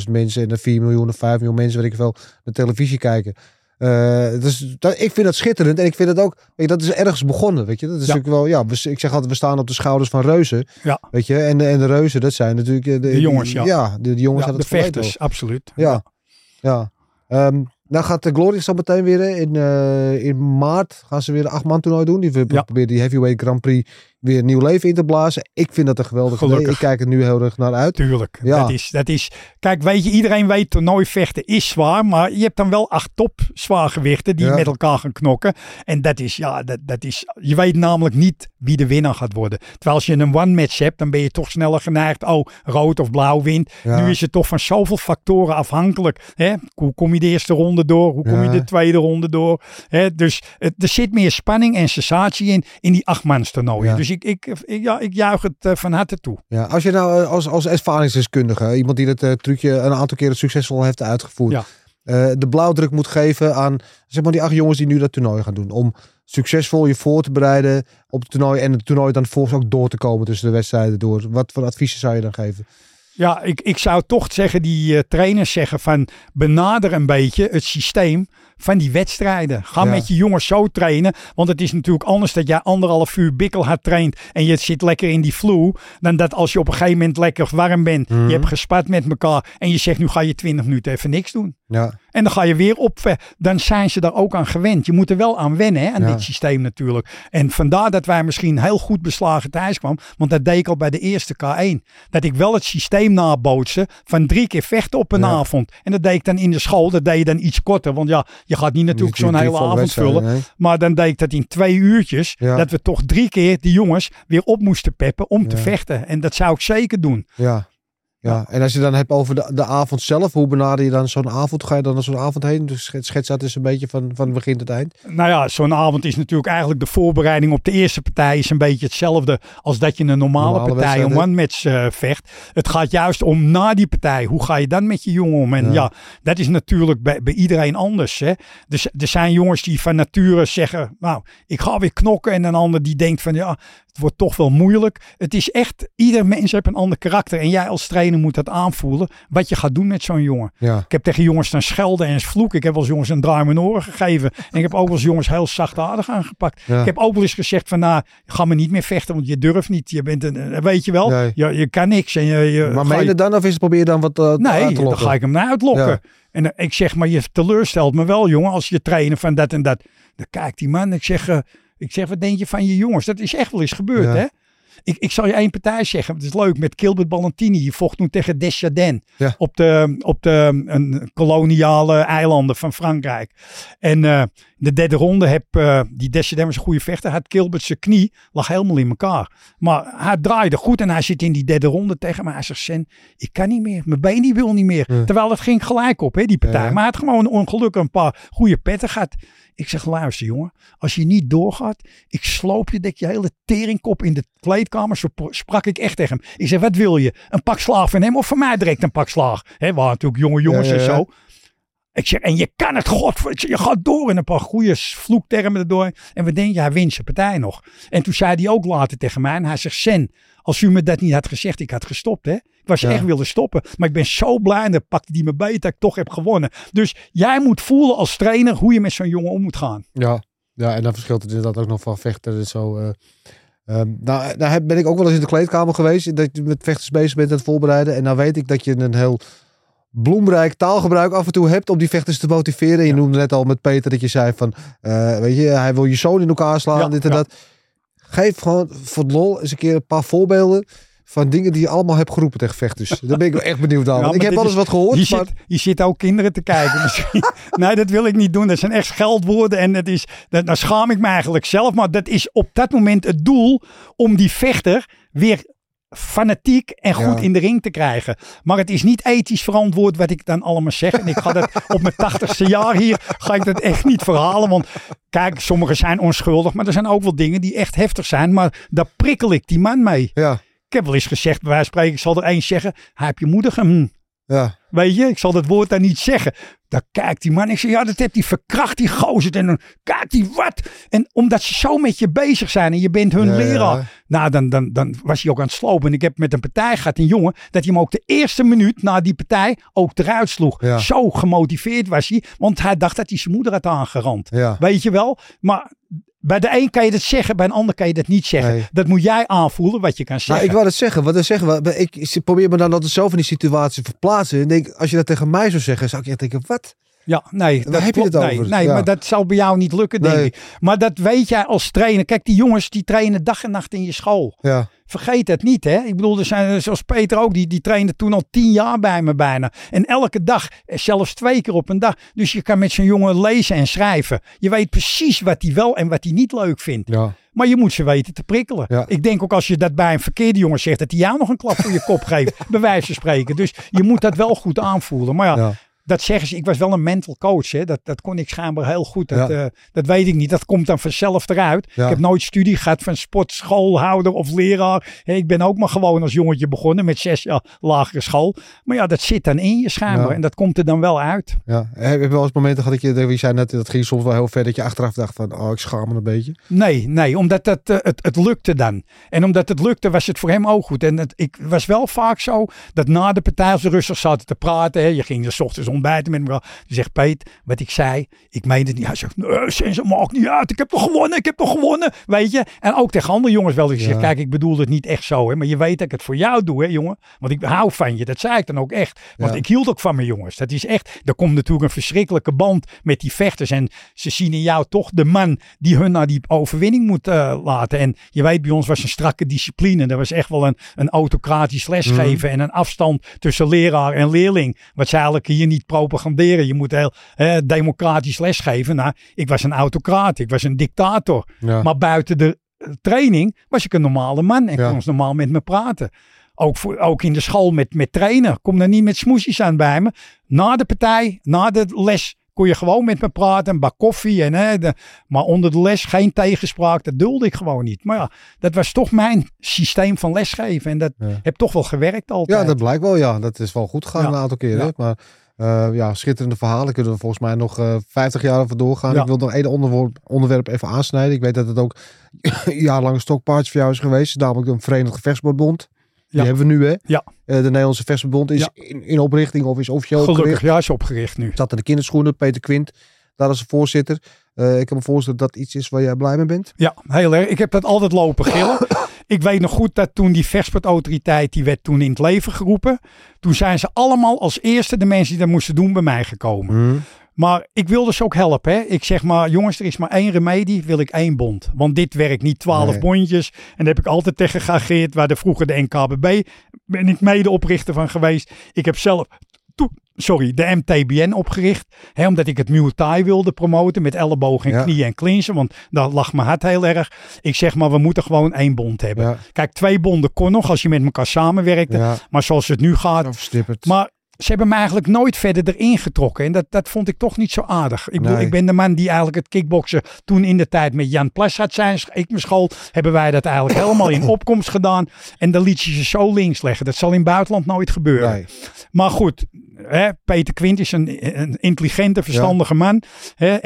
Speaker 1: 32.000 mensen en de 4 miljoen of 5 miljoen mensen, weet ik veel, de televisie kijken. Eh, dus dat, ik vind dat schitterend en ik vind het ook, weet je, dat is ergens begonnen, weet je. Dat is
Speaker 2: Ja.
Speaker 1: wel, ja, we, ik zeg altijd, we staan op de schouders van reuzen,
Speaker 2: Ja.
Speaker 1: weet je. En de, en de reuzen, dat zijn natuurlijk eh, de,
Speaker 2: De jongens, ja.
Speaker 1: Ja, de, de jongens
Speaker 2: Ja, de
Speaker 1: het
Speaker 2: vechters, absoluut.
Speaker 1: Ja, ja. Nou gaat de Glory zo meteen weer in, eh, in maart gaan ze weer de acht man toernooi doen. Die we
Speaker 2: Ja.
Speaker 1: proberen die heavyweight Grand Prix weer nieuw leven in te blazen. Ik vind dat een geweldig idee. Ik kijk er nu heel erg naar uit.
Speaker 2: Tuurlijk.
Speaker 1: Ja.
Speaker 2: Dat, is, dat is. Kijk, weet je, iedereen weet toernooivechten is zwaar. Maar je hebt dan wel acht top zwaargewichten die
Speaker 1: Ja.
Speaker 2: met elkaar gaan knokken. En dat is, ja, dat, dat is. Je weet namelijk niet wie de winnaar gaat worden. Terwijl als je een one-match hebt, dan ben je toch sneller geneigd. Oh, rood of blauw wint.
Speaker 1: Ja.
Speaker 2: Nu is het toch van zoveel factoren afhankelijk. Hè? Hoe kom je de eerste ronde door? Hoe kom je de tweede ronde door? Hè? Dus het, er zit meer spanning en sensatie in, in die achtmanstoernooien.
Speaker 1: Ja.
Speaker 2: Dus ik, ik, ik, ja, ik juich het eh, van harte toe.
Speaker 1: Ja, als je nou eh, als, als ervaringsdeskundige, iemand die dat eh, trucje een aantal keren succesvol heeft uitgevoerd,
Speaker 2: Ja.
Speaker 1: de blauwdruk moet geven aan zeg maar die acht jongens die nu dat toernooi gaan doen. Om succesvol je voor te bereiden op het toernooi en het toernooi dan vervolgens ook door te komen tussen de wedstrijden door. Wat voor adviezen zou je dan geven?
Speaker 2: Ja, ik, ik zou toch zeggen, die eh, trainers zeggen van benader een beetje het systeem van die wedstrijden. Ga
Speaker 1: Ja.
Speaker 2: met je jongens zo trainen. Want het is natuurlijk anders dat jij anderhalf uur bikkelhard traint en je zit lekker in die flu. Dan dat als je op een gegeven moment lekker warm bent,
Speaker 1: Mhm.
Speaker 2: je hebt gespat met elkaar en je zegt nu ga je 20 minuten even niks doen.
Speaker 1: Ja,
Speaker 2: En dan ga je weer op. Dan zijn ze daar ook aan gewend. Je moet er wel aan wennen hè, aan
Speaker 1: Ja.
Speaker 2: dit systeem natuurlijk. En vandaar dat wij misschien heel goed beslagen thuis kwamen. Want dat deed ik al bij de eerste K1. Dat ik wel het systeem nabootste van drie keer vechten op een
Speaker 1: Ja.
Speaker 2: avond. En dat deed ik dan in de school. Dat deed je dan iets korter. Want ja, je gaat niet natuurlijk zo'n hele avond vullen.
Speaker 1: nee.
Speaker 2: Maar dan deed ik dat in twee uurtjes.
Speaker 1: Ja.
Speaker 2: Dat we toch drie keer die jongens weer op moesten peppen om te vechten. En dat zou ik zeker doen.
Speaker 1: Ja. Ja, en als je dan hebt over de, de avond zelf, hoe benader je dan zo'n avond? Ga je dan naar zo'n avond heen? Dus schets, dat eens een beetje van, van begin tot eind.
Speaker 2: Nou ja, zo'n avond is natuurlijk eigenlijk de voorbereiding op de eerste partij is een beetje hetzelfde als dat je een normale,
Speaker 1: Normale
Speaker 2: partij
Speaker 1: wedstrijd,
Speaker 2: om
Speaker 1: hè?
Speaker 2: one match eh, vecht. Het gaat juist om na die partij. Hoe ga je dan met je jongen om? En
Speaker 1: Ja.
Speaker 2: ja, dat is natuurlijk bij, bij iedereen anders. Hè? Dus er zijn jongens die van nature zeggen, nou, ik ga weer knokken. En een ander die denkt van, ja, wordt toch wel moeilijk. Het is echt, ieder mens heeft een ander karakter. En jij als trainer moet dat aanvoelen, wat je gaat doen met zo'n jongen.
Speaker 1: Ja.
Speaker 2: Ik heb tegen jongens dan schelden en vloeken. Ik heb eens jongens een draai mijn oren gegeven. En ik heb ook wel eens jongens heel zachtaardig aangepakt.
Speaker 1: Ja.
Speaker 2: Ik heb ook wel eens gezegd van nou, ga me niet meer vechten, want je durft niet. Je bent een, eh, weet je wel,
Speaker 1: Nee.
Speaker 2: je, je kan niks. En je, je,
Speaker 1: Maar meen je dan of is het probeer dan wat uh,
Speaker 2: Nee, dan ga ik hem naar uitlokken.
Speaker 1: Ja.
Speaker 2: En eh, ik zeg, maar je teleurstelt me wel, jongen, als je trainen van dat en dat. Dan kijkt die man, ik zeg, eh, ik zeg, wat denk je van je jongens? Dat is echt wel eens gebeurd,
Speaker 1: Ja.
Speaker 2: hè? Ik, ik zal je één partij zeggen, het is leuk, met Gilbert Ballantini. Die vocht toen tegen Desjardins
Speaker 1: Ja.
Speaker 2: op de, op de een koloniale eilanden van Frankrijk. En eh, de derde ronde heb eh, die was een goede vechter. Had Gilbert zijn knie, lag helemaal in elkaar. Maar hij draaide goed en hij zit in die derde ronde tegen me. Hij zegt, Sen, ik kan niet meer. Mijn been die wil niet meer.
Speaker 1: Ja.
Speaker 2: Terwijl het ging gelijk op, hè, die partij.
Speaker 1: Ja.
Speaker 2: Maar hij had gewoon ongelukkig een paar goede petten gehad. Ik zeg, luister jongen, als je niet doorgaat, ik sloop je dat je hele teringkop in de kleedkamer zo sprak ik echt tegen hem. Ik zei, wat wil je? Een pak slaag van hem of van mij direct een pak slaag? Hè, we waren natuurlijk jonge jongens
Speaker 1: Ja,
Speaker 2: en zo. Ik zeg, en je kan het, god, je gaat door in een paar goede vloektermen erdoor. En we denken, hij wint zijn partij nog. En toen zei hij ook later tegen mij, en hij zegt, Sen, als u me dat niet had gezegd, ik had gestopt, hè. Ik was
Speaker 1: Ja.
Speaker 2: echt willen stoppen. Maar ik ben zo blij, en dan pakte hij me beter, dat ik toch heb gewonnen. Dus jij moet voelen als trainer hoe je met zo'n jongen om moet gaan.
Speaker 1: Ja. ja, en dan verschilt het inderdaad ook nog van vechten en zo. eh. Ehm, nou, daar ben ik ook wel eens in de kleedkamer geweest. Dat je met vechters bezig bent aan het voorbereiden. En dan weet ik dat je een heel bloemrijk taalgebruik af en toe hebt om die vechters te motiveren. En je noemde net al met Peter dat je zei van, eh, weet je, hij wil je zoon in elkaar slaan,
Speaker 2: Ja,
Speaker 1: dit en
Speaker 2: ja.
Speaker 1: dat. Geef gewoon voor het lol eens een keer een paar voorbeelden van dingen die je allemaal hebt geroepen tegen vechters. Daar ben ik wel echt benieuwd naar.
Speaker 2: Ja,
Speaker 1: want ik heb
Speaker 2: dit
Speaker 1: wel eens
Speaker 2: is-
Speaker 1: wat gehoord,
Speaker 2: Je
Speaker 1: maar
Speaker 2: zit, je zit ook kinderen te kijken misschien. nee, dat wil ik niet doen. Dat zijn echt scheldwoorden. En dat is, dat, dan schaam ik me eigenlijk zelf. Maar dat is op dat moment het doel om die vechter weer fanatiek en goed
Speaker 1: Ja.
Speaker 2: in de ring te krijgen. Maar het is niet ethisch verantwoord wat ik dan allemaal zeg. En ik ga dat op mijn tachtigste jaar hier, ga ik dat echt niet verhalen. Want kijk, sommigen zijn onschuldig. Maar er zijn ook wel dingen die echt heftig zijn. Maar daar prikkel ik die man mee.
Speaker 1: ja,
Speaker 2: Ik heb wel eens gezegd, bij wijze van spreken, ik zal er eens zeggen. Hij heb je moeder gem.
Speaker 1: ja,
Speaker 2: Weet je, ik zal dat woord daar niet zeggen. Daar kijkt die man. Ik zeg, ja, dat heeft hij verkracht, die gozer. En dan kijkt hij, wat? En omdat ze zo met je bezig zijn en je bent hun
Speaker 1: Ja, ja.
Speaker 2: leraar. Nou, dan, dan, dan was hij ook aan het slopen. En ik heb met een partij gehad, een jongen, dat hij hem ook de eerste minuut na die partij ook eruit sloeg.
Speaker 1: Ja.
Speaker 2: Zo gemotiveerd was hij, want hij dacht dat hij zijn moeder had aangerand. Weet je wel? Maar bij de een kan je dat zeggen, bij een ander kan je dat niet zeggen.
Speaker 1: Nee.
Speaker 2: Dat moet jij aanvoelen wat je kan
Speaker 1: Nou,
Speaker 2: zeggen.
Speaker 1: ik wou dat zeggen. Wat dan zeggen? Ik probeer me dan altijd zelf in die situatie te verplaatsen. En denk, als je dat tegen mij zou zeggen, zou ik echt denken, wat?
Speaker 2: Ja, nee, dat
Speaker 1: heb je het
Speaker 2: nee,
Speaker 1: over?
Speaker 2: nee
Speaker 1: Ja.
Speaker 2: maar dat zal bij jou niet lukken, denk
Speaker 1: Nee.
Speaker 2: ik. Maar dat weet jij als trainer. Kijk, die jongens die trainen dag en nacht in je school.
Speaker 1: Ja,
Speaker 2: Vergeet het niet, hè. Ik bedoel, er zijn, zoals Peter ook, die, die trainde toen al tien jaar bij me bijna. En elke dag, eh, zelfs twee keer op een dag. Dus je kan met zo'n jongen lezen en schrijven. Je weet precies wat hij wel en wat hij niet leuk vindt.
Speaker 1: ja.
Speaker 2: Maar je moet ze weten te prikkelen.
Speaker 1: Ja.
Speaker 2: Ik denk ook als je dat bij een verkeerde jongen zegt, dat hij jou nog een klap voor je kop geeft. Bij wijze van spreken. Dus je moet dat wel goed aanvoelen. Maar Ja. Dat zeggen ze. Ik was wel een mental coach. Hè. Dat, dat kon ik schijnbaar heel goed. Dat,
Speaker 1: Ja.
Speaker 2: eh, dat weet ik niet. Dat komt dan vanzelf eruit.
Speaker 1: Ja.
Speaker 2: Ik heb nooit studie gehad van sportschoolhouder of leraar. Hè, Ik ben ook maar gewoon als jongetje begonnen met zes jaar lagere school. Maar ja, dat zit dan in je schijnbaar.
Speaker 1: Ja.
Speaker 2: En dat komt er dan wel uit.
Speaker 1: ja. Heb je wel eens momenten gehad dat je, je zei net, dat ging soms wel heel ver, dat je achteraf dacht van, oh, ik schaam me een beetje.
Speaker 2: Nee, nee, omdat dat, eh, het, het lukte dan. En omdat het lukte, was het voor hem ook goed. En het, ik was wel vaak zo dat na de partij, als rustig zaten te praten, hè, je ging er 's ochtends ontbijten met elkaar. Die zegt, Peet, wat ik zei, ik meen het niet. Hij zegt, nee, Sens, het maakt niet uit. Ik heb toch gewonnen, ik heb toch gewonnen. Weet je? En ook tegen andere jongens wel. Ik zeg,
Speaker 1: Ja.
Speaker 2: kijk, ik bedoel het niet echt zo. Hè, maar je weet dat ik het voor jou doe, hè, jongen. Want ik hou van je. Dat zei ik dan ook echt. Want
Speaker 1: Ja.
Speaker 2: ik hield ook van mijn jongens. Dat is echt, er komt natuurlijk een verschrikkelijke band met die vechters. En ze zien in jou toch de man die hun naar die overwinning moet eh, laten. En je weet, bij ons was een strakke discipline. Er was echt wel een, een autocratisch lesgeven en een afstand tussen leraar en leerling. Wat ze eigenlijk hier niet propaganderen. Je moet heel eh, democratisch lesgeven. Nou, ik was een autocraat, ik was een dictator.
Speaker 1: Ja.
Speaker 2: Maar buiten de eh, training was ik een normale man en
Speaker 1: Ja.
Speaker 2: kon normaal met me praten. Ook, voor, ook in de school met, met trainen. Kom er niet met smoesjes aan bij me. Na de partij, na de les, kon je gewoon met me praten. Een bak koffie. En, hè, de, maar onder de les geen tegenspraak. Dat dulde ik gewoon niet. Maar ja, dat was toch mijn systeem van lesgeven. En dat
Speaker 1: Ja.
Speaker 2: heb toch wel gewerkt altijd.
Speaker 1: Ja, dat blijkt wel, ja. Dat is wel goed gegaan
Speaker 2: Ja.
Speaker 1: een aantal keren.
Speaker 2: Ja.
Speaker 1: Maar eh, ja, schitterende verhalen kunnen we volgens mij nog eh 50 jaar over doorgaan.
Speaker 2: Ja.
Speaker 1: Ik wil nog één onderwerp, onderwerp even aansnijden. Ik weet dat het ook jarenlang een stokpaardje voor jou is geweest. Namelijk de Verenigde Vechtsportbond. Die
Speaker 2: Ja.
Speaker 1: hebben we nu, hè?
Speaker 2: Ja.
Speaker 1: Eh, de Nederlandse Vechtsportbond is
Speaker 2: Ja.
Speaker 1: in, in oprichting of is officieel
Speaker 2: Gelukkig,
Speaker 1: opgericht.
Speaker 2: ja, is opgericht nu.
Speaker 1: Zat in de kinderschoenen, Peter Quint. Daar is de voorzitter. Ik kan me voorstellen dat dat iets is waar jij blij mee bent.
Speaker 2: Ja, heel erg. Ik heb dat altijd lopen gillen. ik weet nog goed dat toen die vechtsportautoriteit, die werd toen in het leven geroepen. Toen zijn ze allemaal als eerste de mensen die dat moesten doen bij mij gekomen. Maar ik wilde ze ook helpen. Hè? Ik zeg maar, jongens, er is maar één remedie, wil ik één bond. Want dit werkt niet twaalf
Speaker 1: Nee.
Speaker 2: bondjes. En daar heb ik altijd tegen geageerd. Waar de vroeger de NKBB ben ik medeoprichter van geweest. Ik heb zelf, sorry, de MTBN opgericht. Hè, omdat ik het Muay Thai wilde promoten met ellebogen en
Speaker 1: Ja.
Speaker 2: knieën en clinchen. Want daar lag mijn hart heel erg. Ik zeg maar, we moeten gewoon één bond hebben.
Speaker 1: Ja.
Speaker 2: Kijk, twee bonden kon nog als je met elkaar samenwerkte.
Speaker 1: Ja,
Speaker 2: Maar zoals het nu gaat,
Speaker 1: verstipperd.
Speaker 2: maar ze hebben me eigenlijk nooit verder erin getrokken. En dat, dat vond ik toch niet zo aardig. Ik, bedoel, ik ben de man die eigenlijk het kickboksen toen in de tijd met Jan Plas had zijn. Ik mijn school hebben wij dat eigenlijk helemaal in opkomst gedaan. En dan liet je ze zo links leggen. Dat zal in het buitenland nooit gebeuren.
Speaker 1: Nee.
Speaker 2: Maar goed, hè, Peter Quint is een, een intelligente, verstandige man. Hè,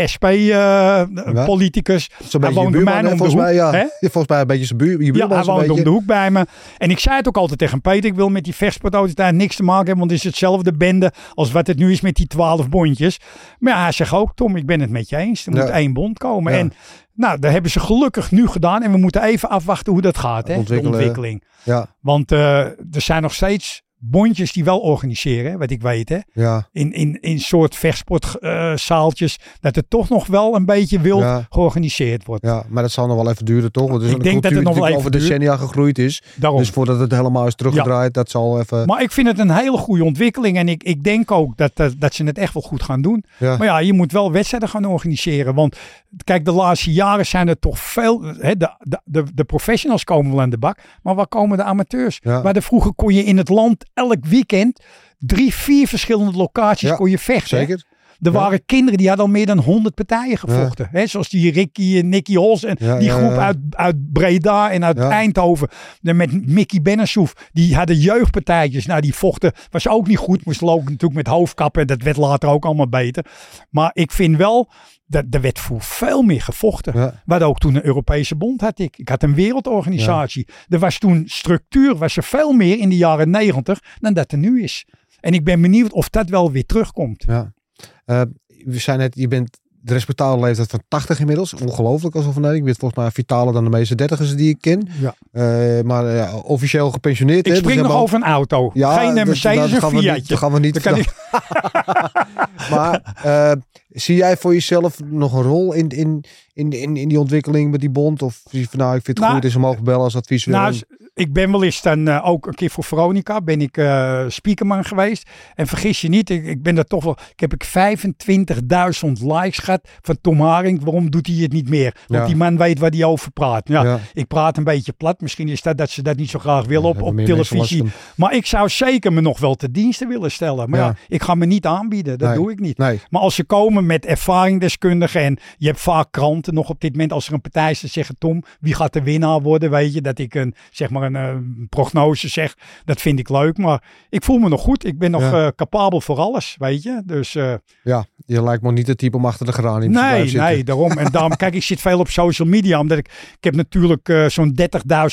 Speaker 2: SP-politicus.
Speaker 1: Beetje je
Speaker 2: woont bij mij om de
Speaker 1: mij.
Speaker 2: hoek,
Speaker 1: Ja. Volgens mij een beetje zijn buur, je
Speaker 2: Ja,
Speaker 1: buurman
Speaker 2: hij woont om
Speaker 1: beetje.
Speaker 2: de hoek bij me. En ik zei het ook altijd tegen Peter. Ik wil met die vechtsportautoriteit niks te maken hebben. Want het is hetzelfde bende als wat het nu is met die twaalf bondjes. Maar ja, hij zegt ook, Tom, ik ben het met je eens. Er
Speaker 1: Ja.
Speaker 2: moet één bond komen. En nou, dat hebben ze gelukkig nu gedaan. En we moeten even afwachten hoe dat gaat. Hè, de ontwikkeling.
Speaker 1: Ja,
Speaker 2: Want eh, er zijn nog steeds bondjes die wel organiseren. Wat ik weet. Hè
Speaker 1: ja,
Speaker 2: in, in, in soort vechtsportzaaltjes, dat het toch nog wel een beetje wild
Speaker 1: Ja.
Speaker 2: georganiseerd wordt.
Speaker 1: ja, maar dat zal nog wel even duren, toch? Want
Speaker 2: Ik
Speaker 1: een
Speaker 2: denk dat het nog wel
Speaker 1: over decennia gegroeid is.
Speaker 2: Daarom.
Speaker 1: Dus voordat het helemaal is teruggedraaid, dat zal even...
Speaker 2: maar ik vind het een hele goede ontwikkeling en ik, ik denk ook dat, dat, dat ze het echt wel goed gaan doen.
Speaker 1: Ja.
Speaker 2: Maar ja, je moet wel wedstrijden gaan organiseren. Want kijk, de laatste jaren zijn er toch veel. Hè, de, de, de, de professionals komen wel aan de bak. Maar waar komen de amateurs? Waar de vroeger kon je in het land elk weekend drie, vier verschillende locaties
Speaker 1: Ja,
Speaker 2: kon je vechten.
Speaker 1: Zeker?
Speaker 2: Er
Speaker 1: Ja.
Speaker 2: waren kinderen die hadden al meer dan 100 partijen gevochten. Hè, zoals die Ricky en Nicky Hols en
Speaker 1: Ja,
Speaker 2: die
Speaker 1: ja,
Speaker 2: groep
Speaker 1: ja.
Speaker 2: Uit, uit Breda en uit
Speaker 1: Ja.
Speaker 2: Eindhoven. En met Mickey Bennessoef. Die hadden jeugdpartijtjes. Nou, die vochten. Was ook niet goed. Moest lopen natuurlijk met hoofdkappen. Dat werd later ook allemaal beter. Maar ik vind wel. Dat er werd voor veel meer gevochten.
Speaker 1: Ja.
Speaker 2: We hadden ook toen een Europese bond had ik. Ik had een wereldorganisatie. Er was toen structuur. Was er veel meer in de jaren negentig. Dan dat er nu is. En ik ben benieuwd of dat wel weer terugkomt.
Speaker 1: Ja. Eh, we zijn net, je bent de respectabele leeftijd van 80 inmiddels. Ongelooflijk alsof van nee, ik ben volgens mij vitaler dan de meeste dertigers die ik ken.
Speaker 2: Ja.
Speaker 1: Eh, maar officieel gepensioneerd.
Speaker 2: Ik
Speaker 1: dus
Speaker 2: spring nog over een auto.
Speaker 1: Ja,
Speaker 2: Geen een Mercedes,
Speaker 1: dat
Speaker 2: een
Speaker 1: gaan we niet-
Speaker 2: Fiatje.
Speaker 1: Dat gaan we niet.
Speaker 2: Dat kan ik,
Speaker 1: Maar eh, zie jij voor jezelf nog een rol in, in, in, in, in die ontwikkeling met die bond? Of zie je van nou, ik vind het
Speaker 2: Nou,
Speaker 1: goed en ze mogen bellen als advies
Speaker 2: nou, ik ben wel eens dan eh, ook een keer voor Veronica ben ik eh, speakerman geweest. En vergis je niet, ik, ik ben daar toch wel. Ik heb ik 25.000 likes gehad van Tom Haring. Waarom doet hij het niet meer? Want
Speaker 1: Ja.
Speaker 2: die man weet waar hij over praat. Ja,
Speaker 1: Ja.
Speaker 2: Ik praat een beetje plat. Misschien is dat dat ze dat niet zo graag willen op, op televisie. Maar ik zou zeker me nog wel te diensten willen stellen. Maar ja, ik ga me niet aanbieden. Dat
Speaker 1: Nee.
Speaker 2: doe ik niet.
Speaker 1: Nee,
Speaker 2: Maar als ze komen met ervaringdeskundigen en je hebt vaak kranten nog op dit moment als er een partij is te zeggen Tom, wie gaat de winnaar worden, weet je, dat ik een zeg maar een eh, prognose zeg, dat vind ik leuk, maar ik voel me nog goed, ik ben nog
Speaker 1: Ja.
Speaker 2: eh, capabel voor alles, weet je, dus eh,
Speaker 1: ja, je lijkt me niet het type om achter de geranium te
Speaker 2: nee,
Speaker 1: blijven zitten.
Speaker 2: nee, daarom en daarom, kijk, ik zit veel op social media, omdat ik, ik heb natuurlijk zo'n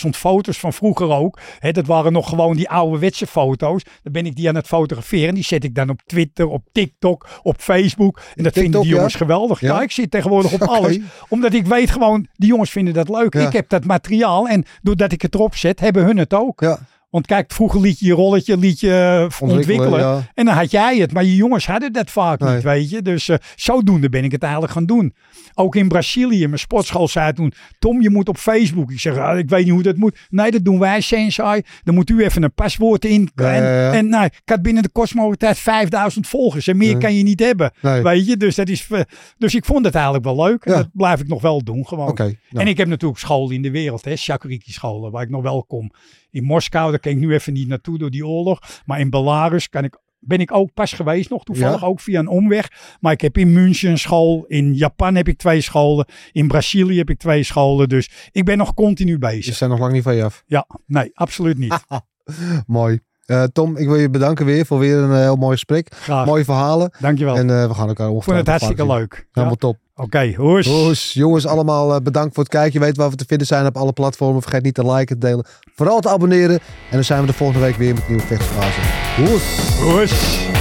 Speaker 2: 30.000 foto's van vroeger ook, hè, dat waren nog gewoon die ouderwetse foto's, dan ben ik die aan het fotograferen, die zet ik dan op Twitter, op TikTok, op Facebook, en dat vinden die jongens
Speaker 1: ja?
Speaker 2: geweldig,
Speaker 1: Ja?
Speaker 2: ja, ik zit tegenwoordig op alles, omdat ik weet gewoon, die jongens vinden dat leuk. Ik heb dat materiaal en doordat ik het erop zet, hebben hun het ook.
Speaker 1: Ja,
Speaker 2: Want kijk, vroeger liet je je rolletje liet je eh, ontwikkelen.
Speaker 1: ja.
Speaker 2: En dan had jij het. Maar je jongens hadden dat vaak
Speaker 1: Nee.
Speaker 2: niet, weet je. Dus eh, zodoende ben ik het eigenlijk gaan doen. Ook in Brazilië, mijn sportschool zei toen... Tom, je moet op Facebook. Ik zeg, ah, ik weet niet hoe dat moet. Nee, dat doen wij, Sensei. Dan moet u even een paswoord in.
Speaker 1: Ja,
Speaker 2: en
Speaker 1: ja,
Speaker 2: en nou, ik had binnen de tijd 5000 volgers. En meer kan je niet hebben.
Speaker 1: Nee.
Speaker 2: Weet je, dus, dat is, eh, dus ik vond het eigenlijk wel leuk. En dat blijf ik nog wel doen gewoon.
Speaker 1: nou,
Speaker 2: En ik heb natuurlijk scholen in de wereld, hè, Shakuriki scholen, waar ik nog wel kom. In Moskou, daar kan ik nu even niet naartoe door die oorlog. Maar in Belarus kan ik, ben ik ook pas geweest nog, toevallig
Speaker 1: Ja?
Speaker 2: ook via een omweg. Maar ik heb in München een school, in Japan heb ik twee scholen, in Brazilië heb ik twee scholen. Dus ik ben nog continu
Speaker 1: Ze
Speaker 2: bezig.
Speaker 1: zijn nog lang niet van je af.
Speaker 2: Ja, nee, absoluut niet.
Speaker 1: Mooi. Eh, Tom, ik wil je bedanken weer voor weer een eh, heel mooi gesprek.
Speaker 2: Graag.
Speaker 1: Mooie verhalen.
Speaker 2: Dankjewel.
Speaker 1: En eh, we gaan elkaar
Speaker 2: ik vond
Speaker 1: ongetwijfeld
Speaker 2: het hartstikke
Speaker 1: zien.
Speaker 2: leuk. Ja.
Speaker 1: Helemaal top.
Speaker 2: Oké, hoes.
Speaker 1: Hoes, jongens, allemaal bedankt voor het kijken. Je weet waar we te vinden zijn op alle platformen. Vergeet niet te liken, te delen. Vooral te abonneren. En dan zijn we de volgende week weer met nieuwe vechtsfase. Hoes.
Speaker 2: Hoes.